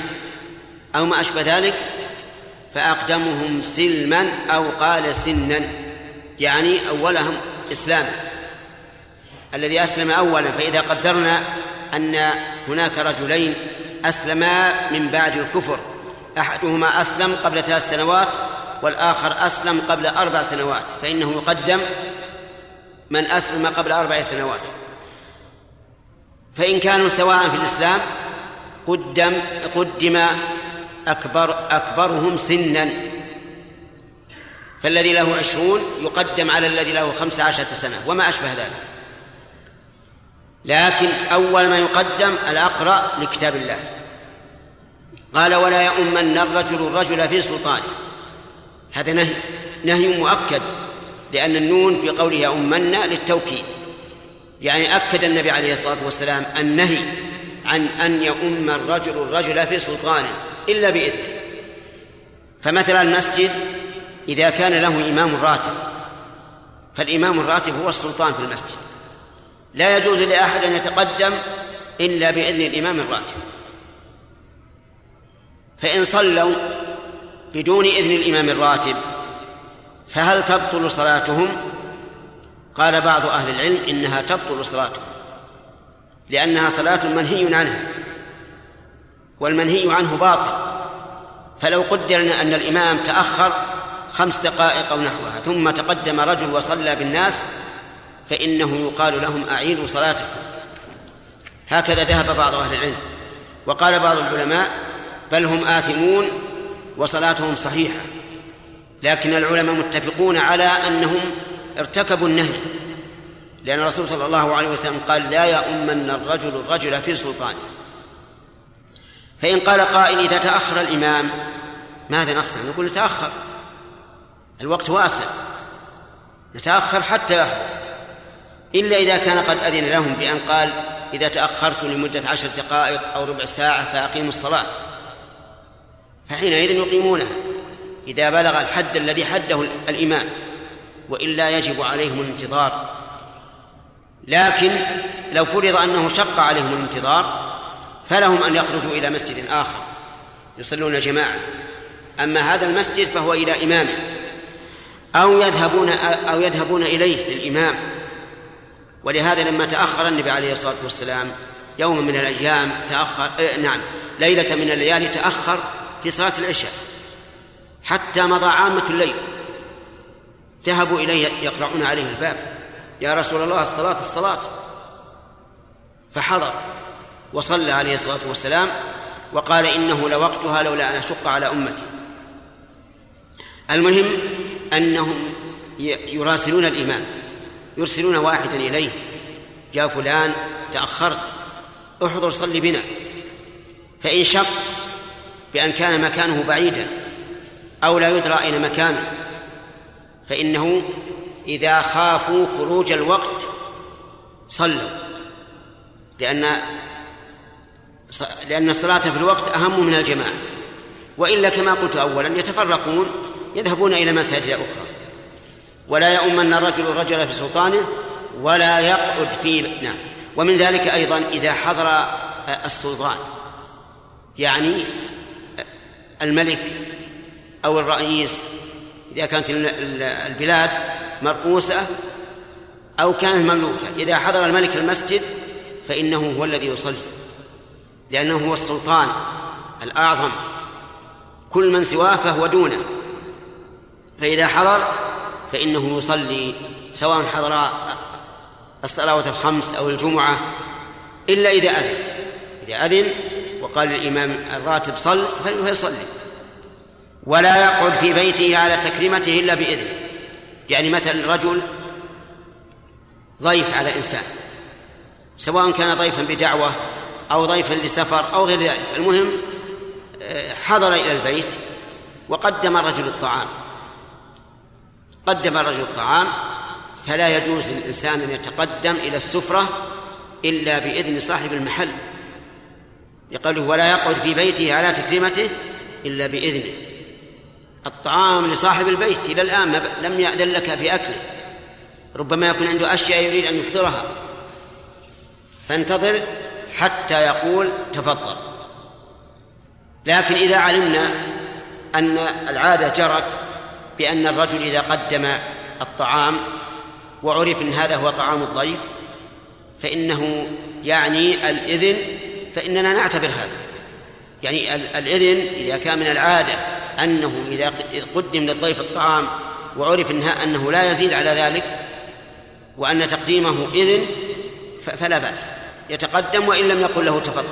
أو ما أشبه ذلك فأقدمهم سلما أو قال سنا يعني أولهم إسلاما. الذي أسلم أولا فإذا قدرنا أن هناك رجلين أسلما من بعد الكفر أحدهما أسلم قبل ثلاث سنوات والآخر أسلم قبل أربع سنوات فإنه يقدم من أسلم قبل أربع سنوات. فإن كانوا سواء في الإسلام قدم قدم أكبر أكبرهم سنا. فالذي له عشرون يقدم على الذي له خمس عشرة سنة وما أشبه ذلك. لكن أول ما يقدم الأقرأ لكتاب الله. قال ولا يؤمن الرجل الرجل في سلطانه. هذا نهي نهي مؤكد لأن النون في قوله يؤمن للتوكيد. يعني أكد النبي عليه الصلاة والسلام النهي عن أن يؤم الرجل الرجل في سلطانه. إلا بإذنه. فمثلا المسجد إذا كان له إمام راتب فالإمام الراتب هو السلطان في المسجد. لا يجوز لأحد أن يتقدم إلا بإذن الإمام الراتب. فإن صلوا بدون إذن الإمام الراتب فهل تبطل صلاتهم؟ قال بعض أهل العلم إنها تبطل صلاتهم لأنها صلاة منهي عنها. والمنهي عنه باطل. فلو قدرنا أن الإمام تأخر خمس دقائق أو نحوها ثم تقدم رجل وصلى بالناس فإنه يقال لهم أعيدوا صلاتكم. هكذا ذهب بعض أهل العلم. وقال بعض العلماء بل هم آثمون وصلاتهم صحيحة. لكن العلماء متفقون على أنهم ارتكبوا النهي. لأن الرسول صلى الله عليه وسلم قال لا يؤمن الرجل الرجل في سلطانه. فإن قال قائل إذا تأخر الإمام ماذا نصنع؟ نقول نتأخر الوقت واسع. نتأخر حتى يحضر. إلا إذا كان قد أذن لهم بأن قال إذا تأخرت لمدة عشر دقائق أو ربع ساعة فأقيموا الصلاة. فحينئذ يقيمونها. إذا بلغ الحد الذي حده الإمام وإلا يجب عليهم الانتظار. لكن لو فرض أنه شق عليهم الانتظار فلهم أن يخرجوا إلى مسجد آخر يصلون جماعة. أما هذا المسجد فهو إلى إمامه أو يذهبون أو يذهبون إليه للإمام. ولهذا لما تأخر النبي عليه الصلاة والسلام يوما من الأيام تأخر آه نعم ليلة من الليالي تأخر في صلاة العشاء. حتى مضى عامة الليل. ذهبوا إليه يقرعون عليه الباب. يا رسول الله الصلاة الصلاة. فحضر. وصلى عليه الصلاة والسلام وقال إنه لوقتها لولا أن أشق على أمتي. المهم أنهم يراسلون الإمام. يرسلون واحدا إليه. جاء فلان تأخرت. احضر صلي بنا. فإن شق بأن كان مكانه بعيدا أو لا يدرى أين مكانه فإنه إذا خافوا خروج الوقت صلوا. لأن لأن الصلاة في الوقت أهم من الجماعة وإلا كما قلت أولا يتفرقون يذهبون إلى مساجد أخرى. ولا يؤمن الرجل الرجل في سلطانه ولا يقعد في نعم. ومن ذلك أيضا إذا حضر السلطان. يعني الملك أو الرئيس إذا كانت البلاد مرؤوسة أو كانت مملوكة. إذا حضر الملك المسجد فإنه هو الذي يصلي. لأنه هو السلطان الأعظم كل من سواه فهو دونه. فإذا حضر فإنه يصلي سواء حضر الصلوات الخمس أو الجمعة إلا إذا أذن. إذا أذن وقال للإمام الراتب صل فيصلي ولا يقعد في بيته على تكريمته إلا بإذنه. يعني مثلا رجل ضيف على إنسان سواء كان ضيفا بدعوة أو ضيفا لسفر أو غير ذلك. المهم حضر إلى البيت وقدم الرجل الطعام. قدم الرجل الطعام فلا يجوز للإنسان أن يتقدم إلى السفرة إلا بإذن صاحب المحل. يقول ولا يقعد في بيته على تكريمته إلا بإذنه. الطعام لصاحب البيت إلى الآن لم يأذن لك في أكله ربما يكون عنده أشياء يريد أن يحضرها فانتظر حتى يقول تفضل. لكن إذا علمنا أن العادة جرت بأن الرجل إذا قدم الطعام وعرف أن هذا هو طعام الضيف فإنه يعني الإذن فإننا نعتبر هذا. يعني الإذن إذا كان من العادة أنه إذا قدم للضيف الطعام وعرف أنه لا يزيد على ذلك وأن تقديمه إذن فلا بأس. يتقدم وإن لم يقل له تفضل.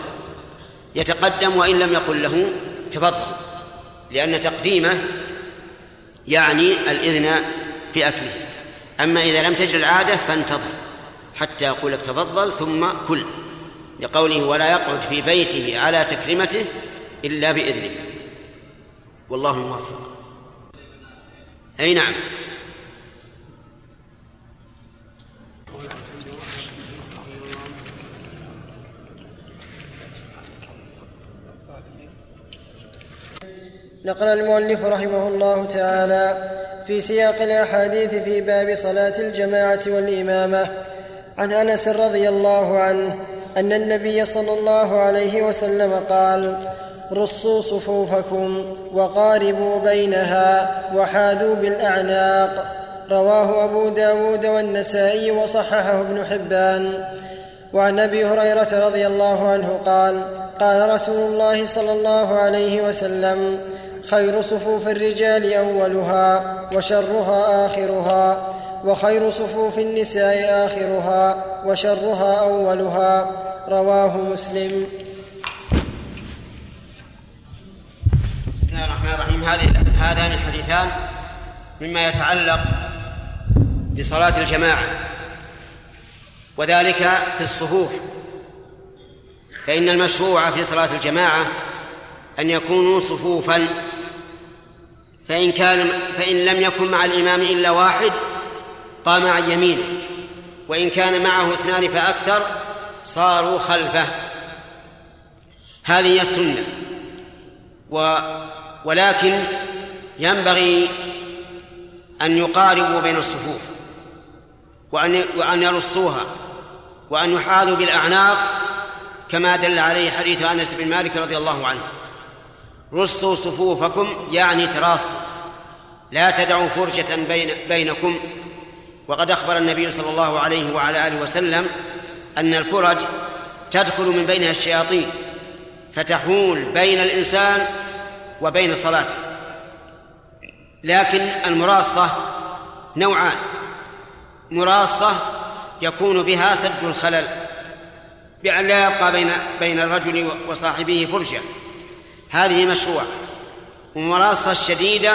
يتقدم وإن لم يقل له تفضل. لأن تقديمه يعني الإذن في أكله. أما إذا لم تجد العادة فانتظر حتى يقول لك تفضل ثم كل. لقوله ولا يقعد في بيته على تكريمته إلا بإذنه. والله الموفق أي نعم. نقل المؤلف رحمه الله تعالى في سياق الأحاديث في باب صلاة الجماعة والإمامة. عن أنس رضي الله عنه أن النبي صلى الله عليه وسلم قال رصوا صفوفكم وقاربوا بينها وحاذوا بالأعناق رواه أبو داود والنسائي وصححه ابن حبان. وعن أبي هريرة رضي الله عنه قال قال رسول الله صلى الله عليه وسلم خير صفوف الرجال أولها وشرها آخرها وخير صفوف النساء آخرها وشرها أولها. رواه مسلم. بسم الله الرحمن الرحيم. هذان الحديثان مما يتعلق بصلاة الجماعة وذلك في الصفوف. فإن المشروع في صلاة الجماعة أن يكونوا صفوفا فإن كان فإن لم يكن مع الإمام إلا واحد قام عن يمينه. وإن كان معه اثنان فأكثر صاروا خلفه. هذه هي السنة. و ولكن ينبغي أن يقاربوا بين الصفوف وأن وأن يرصوها وأن يحاذوا بالأعناق كما دل عليه حديث أنس بن مالك رضي الله عنه. رصوا صفوفكم يعني تراصوا. لا تدعوا فرجة بين بينكم. وقد أخبر النبي صلى الله عليه وعلى آله وسلم أن الفرج تدخل من بينها الشياطين فتحول بين الإنسان وبين صلاته. لكن المراصة نوعان. مراصة يكون بها سد الخلل بأن لا يبقى بين بين الرجل وصاحبه فرجة. هذه مشروع ومراصة الشديدة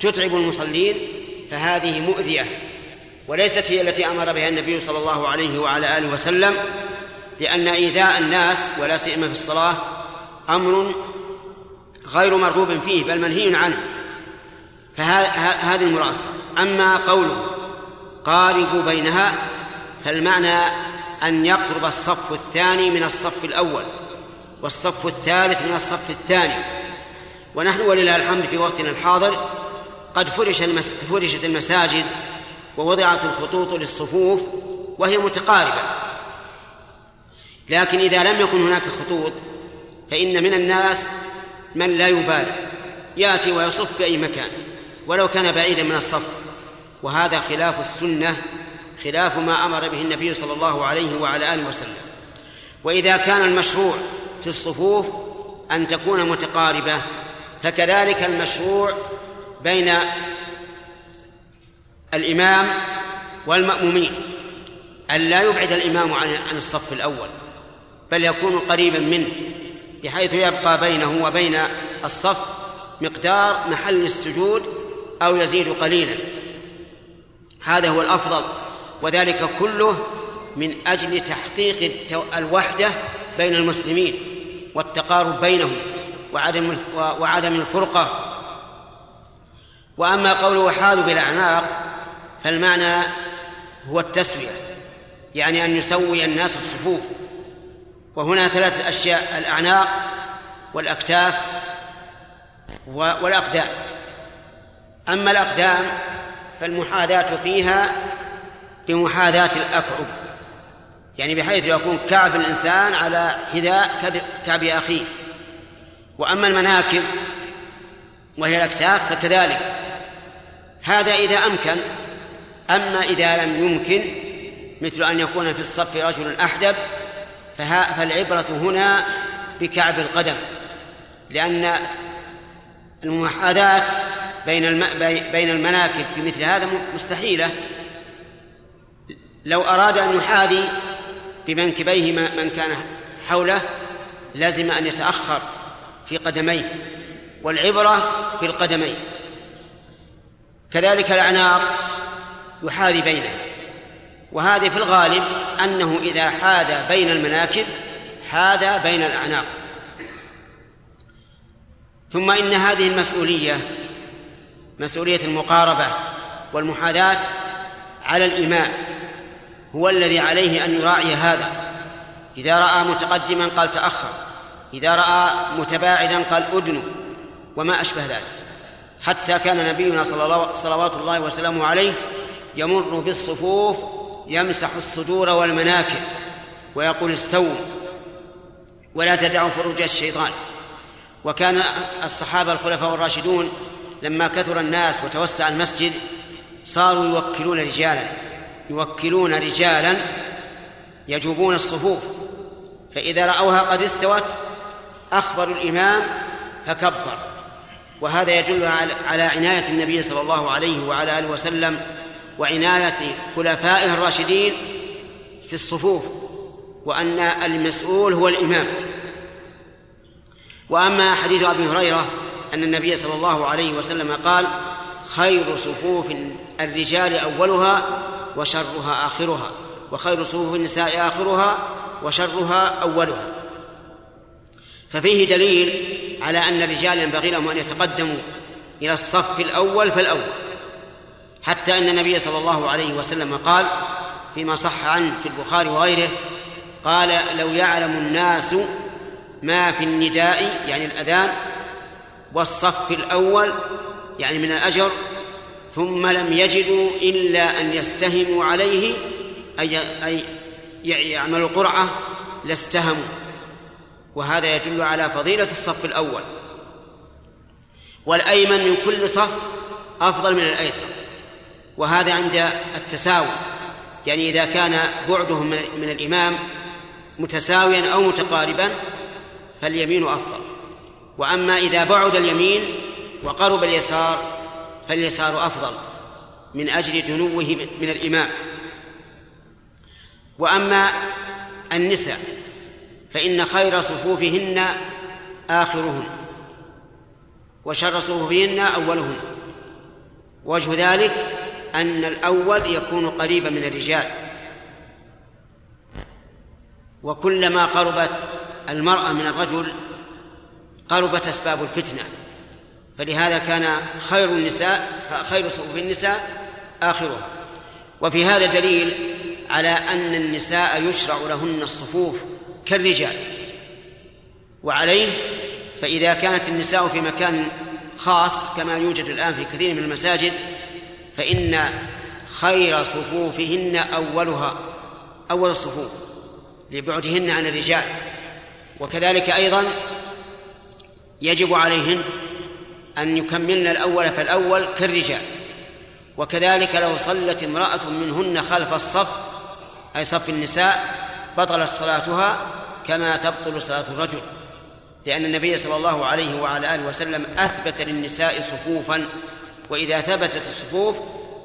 تتعب المصلين فهذه مؤذية. وليست هي التي أمر بها النبي صلى الله عليه وعلى آله وسلم لأن إيذاء الناس ولا سيما في الصلاة أمر غير مرغوب فيه بل منهي عنه. فهذه المراصة أما قوله قاربوا بينها فالمعنى أن يقرب الصف الثاني من الصف الأول. والصف الثالث من الصف الثاني. ونحن ولله الحمد في وقتنا الحاضر. قد فرش المس... فرشت المساجد ووضعت الخطوط للصفوف وهي متقاربة. لكن إذا لم يكن هناك خطوط فإن من الناس من لا يبالي. يأتي ويصف في أي مكان ولو كان بعيدا من الصف. وهذا خلاف السنة خلاف ما أمر به النبي صلى الله عليه وعلى آله وسلم. وإذا كان المشروع في الصفوف أن تكون متقاربة فكذلك المشروع بين الإمام والمأمومين أن لا يبعد الإمام عن الصف الأول بل يكون قريبا منه بحيث يبقى بينه وبين الصف مقدار محل السجود أو يزيد قليلا. هذا هو الأفضل وذلك كله من أجل تحقيق الوحدة بين المسلمين. والتقارب بينهم وعدم وعدم الفرقة. وأما قوله حاذوا بالأعناق فالمعنى هو التسوية يعني أن يسوي الناس الصفوف. وهنا ثلاث أشياء الأعناق والأكتاف والأقدام. أما الأقدام فالمحاذاة فيها بمحاذاة الأكعب. يعني بحيث يكون كعب الإنسان على حذاء كعب أخيه. وأما المناكب وهي الأكتاف فكذلك. هذا إذا أمكن أما إذا لم يمكن مثل أن يكون في الصف رجل أحدب فالعبرة هنا بكعب القدم. لأن المحاذاة بين بين المناكب في مثل هذا مستحيلة. لو أراد أن يحاذي بمنكبيه من كان حوله لازم أن يتأخر في قدميه والعبرة بالقدمين كذلك الأعناق يحاذي بينه وهذه في الغالب أنه إذا حاذى بين المناكب حاذى بين الأعناق. ثم إن هذه المسؤولية مسؤولية المقاربة والمحاذاة على الإمام هو الذي عليه أن يراعي هذا. إذا رأى متقدما قال تأخر. إذا رأى متباعدا قال أدنو. وما أشبه ذلك. حتى كان نبينا صلوات الله وسلامه عليه يمر بالصفوف يمسح الصدور والمناكب ويقول استووا ولا تدعوا فروج الشيطان. وكان الصحابة الخلفاء الراشدون لما كثر الناس وتوسع المسجد صاروا يوكلون رجالا. يوكلون رجالا يجوبون الصفوف فإذا رأوها قد استوت أخبروا الإمام فكبر. وهذا يدل على عناية النبي صلى الله عليه وعلى آله وسلم وعناية خلفائه الراشدين في الصفوف وأن المسؤول هو الإمام. وأما حديث أبي هريرة أن النبي صلى الله عليه وسلم قال خير صفوف الرجال أولها وشرها آخرها وخير صفوف النساء آخرها وشرها أولها. ففيه دليل على أن الرجال ينبغي لهم أن يتقدموا إلى الصف الأول فالأول حتى أن النبي صلى الله عليه وسلم قال فيما صح عنه في البخاري وغيره قال لو يعلم الناس ما في النداء يعني الأذان والصف الأول يعني من الأجر ثم لم يجدوا إلا أن يستهموا عليه أي أي يعملوا القرعة لاستهموا. وهذا يدل على فضيلة الصف الأول. والأيمن من كل صف أفضل من الأيسر. وهذا عند التساوي. يعني إذا كان بعدهم من الإمام متساويا أو متقاربا فاليمين أفضل. وأما إذا بعد اليمين وقرب اليسار فاليسار أفضل من أجل دنوه من الإمام. وأما النساء فإن خير صفوفهن آخرهن وشر صفوفهن أولهن. وجه ذلك أن الأول يكون قريبا من الرجال. وكلما قربت المرأة من الرجل قربت أسباب الفتنة. فلهذا كان خير النساء خير صفوف النساء آخرها. وفي هذا دليل على أن النساء يشرع لهن الصفوف كالرجال. وعليه فإذا كانت النساء في مكان خاص كما يوجد الآن في كثير من المساجد فإن خير صفوفهن أولها أول الصفوف لبعدهن عن الرجال. وكذلك أيضا يجب عليهن أن يكملن الأول فالأول كالرجال. وكذلك لو صلت امرأة منهن خلف الصف أي صف النساء بطلت صلاتها كما تبطل صلاة الرجل. لأن النبي صلى الله عليه وعلى آله وسلم أثبت للنساء صفوفا وإذا ثبتت الصفوف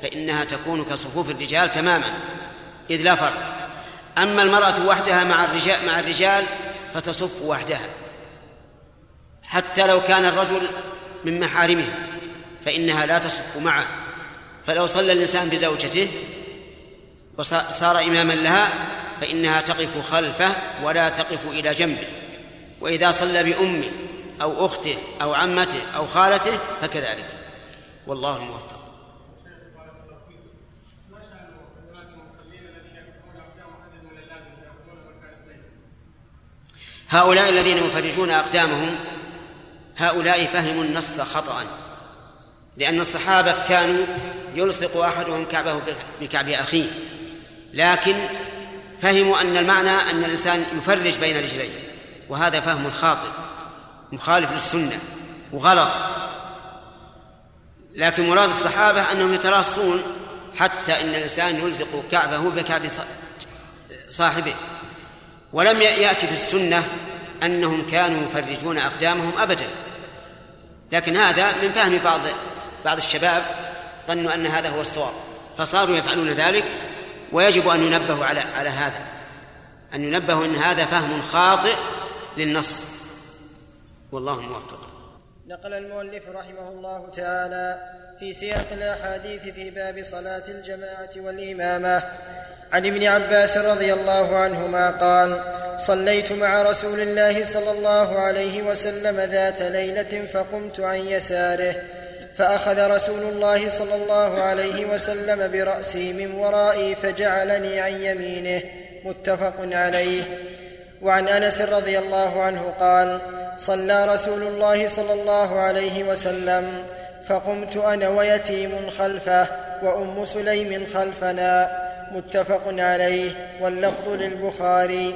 فإنها تكون كصفوف الرجال تماما. إذ لا فرق. أما المرأة وحدها مع الرجال مع الرجال فتصف وحدها. حتى لو كان الرجل من محارمها فإنها لا تصف معه. فلو صلى الإنسان بزوجته وصار إماما لها فإنها تقف خلفه ولا تقف إلى جنبه. وإذا صلى بأمه أو أخته أو عمته أو خالته فكذلك. والله الموفق. هؤلاء الذين يفرجون أقدامهم هؤلاء فهموا النص خطأ. لأن الصحابة كانوا يلصق أحدهم كعبه بكعب أخيه. لكن فهموا أن المعنى أن الإنسان يفرج بين رجليه. وهذا فهم خاطئ مخالف للسنة وغلط. لكن مراد الصحابة أنهم يتراصون حتى إن الإنسان يلزق كعبه بكعب صاحبه. ولم يأتي في السنة أنهم كانوا يفرجون أقدامهم أبدا. لكن هذا من فهم بعض بعض الشباب ظنوا أن هذا هو الصواب. فصاروا يفعلون ذلك ويجب أن ينبهوا على على هذا. أن ينبهوا أن هذا فهم خاطئ للنص. والله موفق. نقل المؤلف رحمه الله تعالى في سياق الأحاديث في باب صلاة الجماعة والإمامة. عن ابن عباس رضي الله عنهما قال صليت مع رسول الله صلى الله عليه وسلم ذات ليلة فقمت عن يساره فأخذ رسول الله صلى الله عليه وسلم برأسي من ورائي فجعلني عن يمينه متفق عليه. وعن أنس رضي الله عنه قال صلى رسول الله صلى الله عليه وسلم فقمت أنا ويتيم خلفه وأم سليم خلفنا متفق عليه. واللفظ للبخاري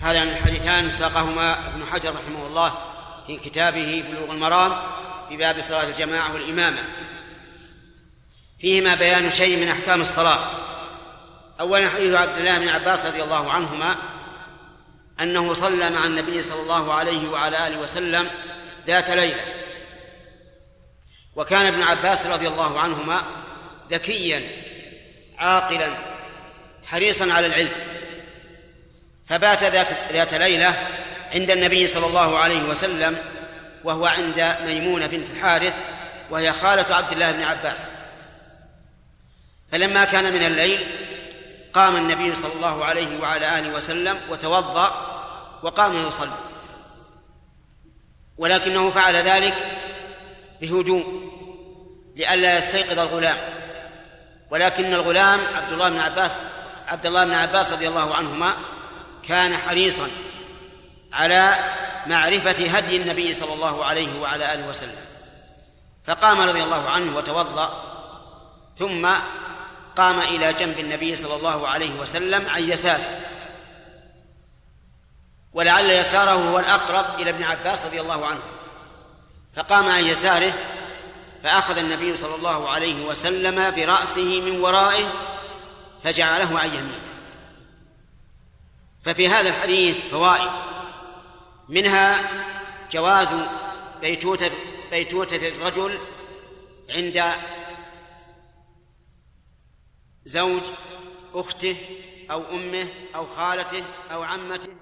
هذان الحديثان ساقهما ابن حجر رحمه الله في كتابه بلوغ المرام في باب صلاة الجماعة والإمامة. فيهما بيان شيء من أحكام الصلاة. أولا حديث عبد الله بن عباس رضي الله عنهما أنه صلى مع النبي صلى الله عليه وعلى آله وسلم ذات ليلة. وكان ابن عباس رضي الله عنهما ذكيا عاقلا حريصا على العلم. فبات ذات, ذات ليلة عند النبي صلى الله عليه وسلم وهو عند ميمونة بنت الحارث وهي خالة عبد الله بن عباس. فلما كان من الليل قام النبي صلى الله عليه وعلى آله وسلم وتوضأ وقام يصلي. ولكنه فعل ذلك بهدوء لئلا يستيقظ الغلام. ولكن الغلام عبد الله بن عباس عبد الله بن عباس رضي الله عنهما كان حريصا على معرفة هدي النبي صلى الله عليه وعلى آله وسلم. فقام رضي الله عنه وتوضأ ثم قام إلى جنب النبي صلى الله عليه وسلم عن يساره. ولعل يساره هو الأقرب إلى ابن عباس رضي الله عنه. فقام عن يساره فأخذ النبي صلى الله عليه وسلم برأسه من ورائه فجعله عن يمينه. ففي هذا الحديث فوائد. منها جواز بيتوتة بيتوتة الرجل عند زوج أخته أو أمه أو خالته أو عمته.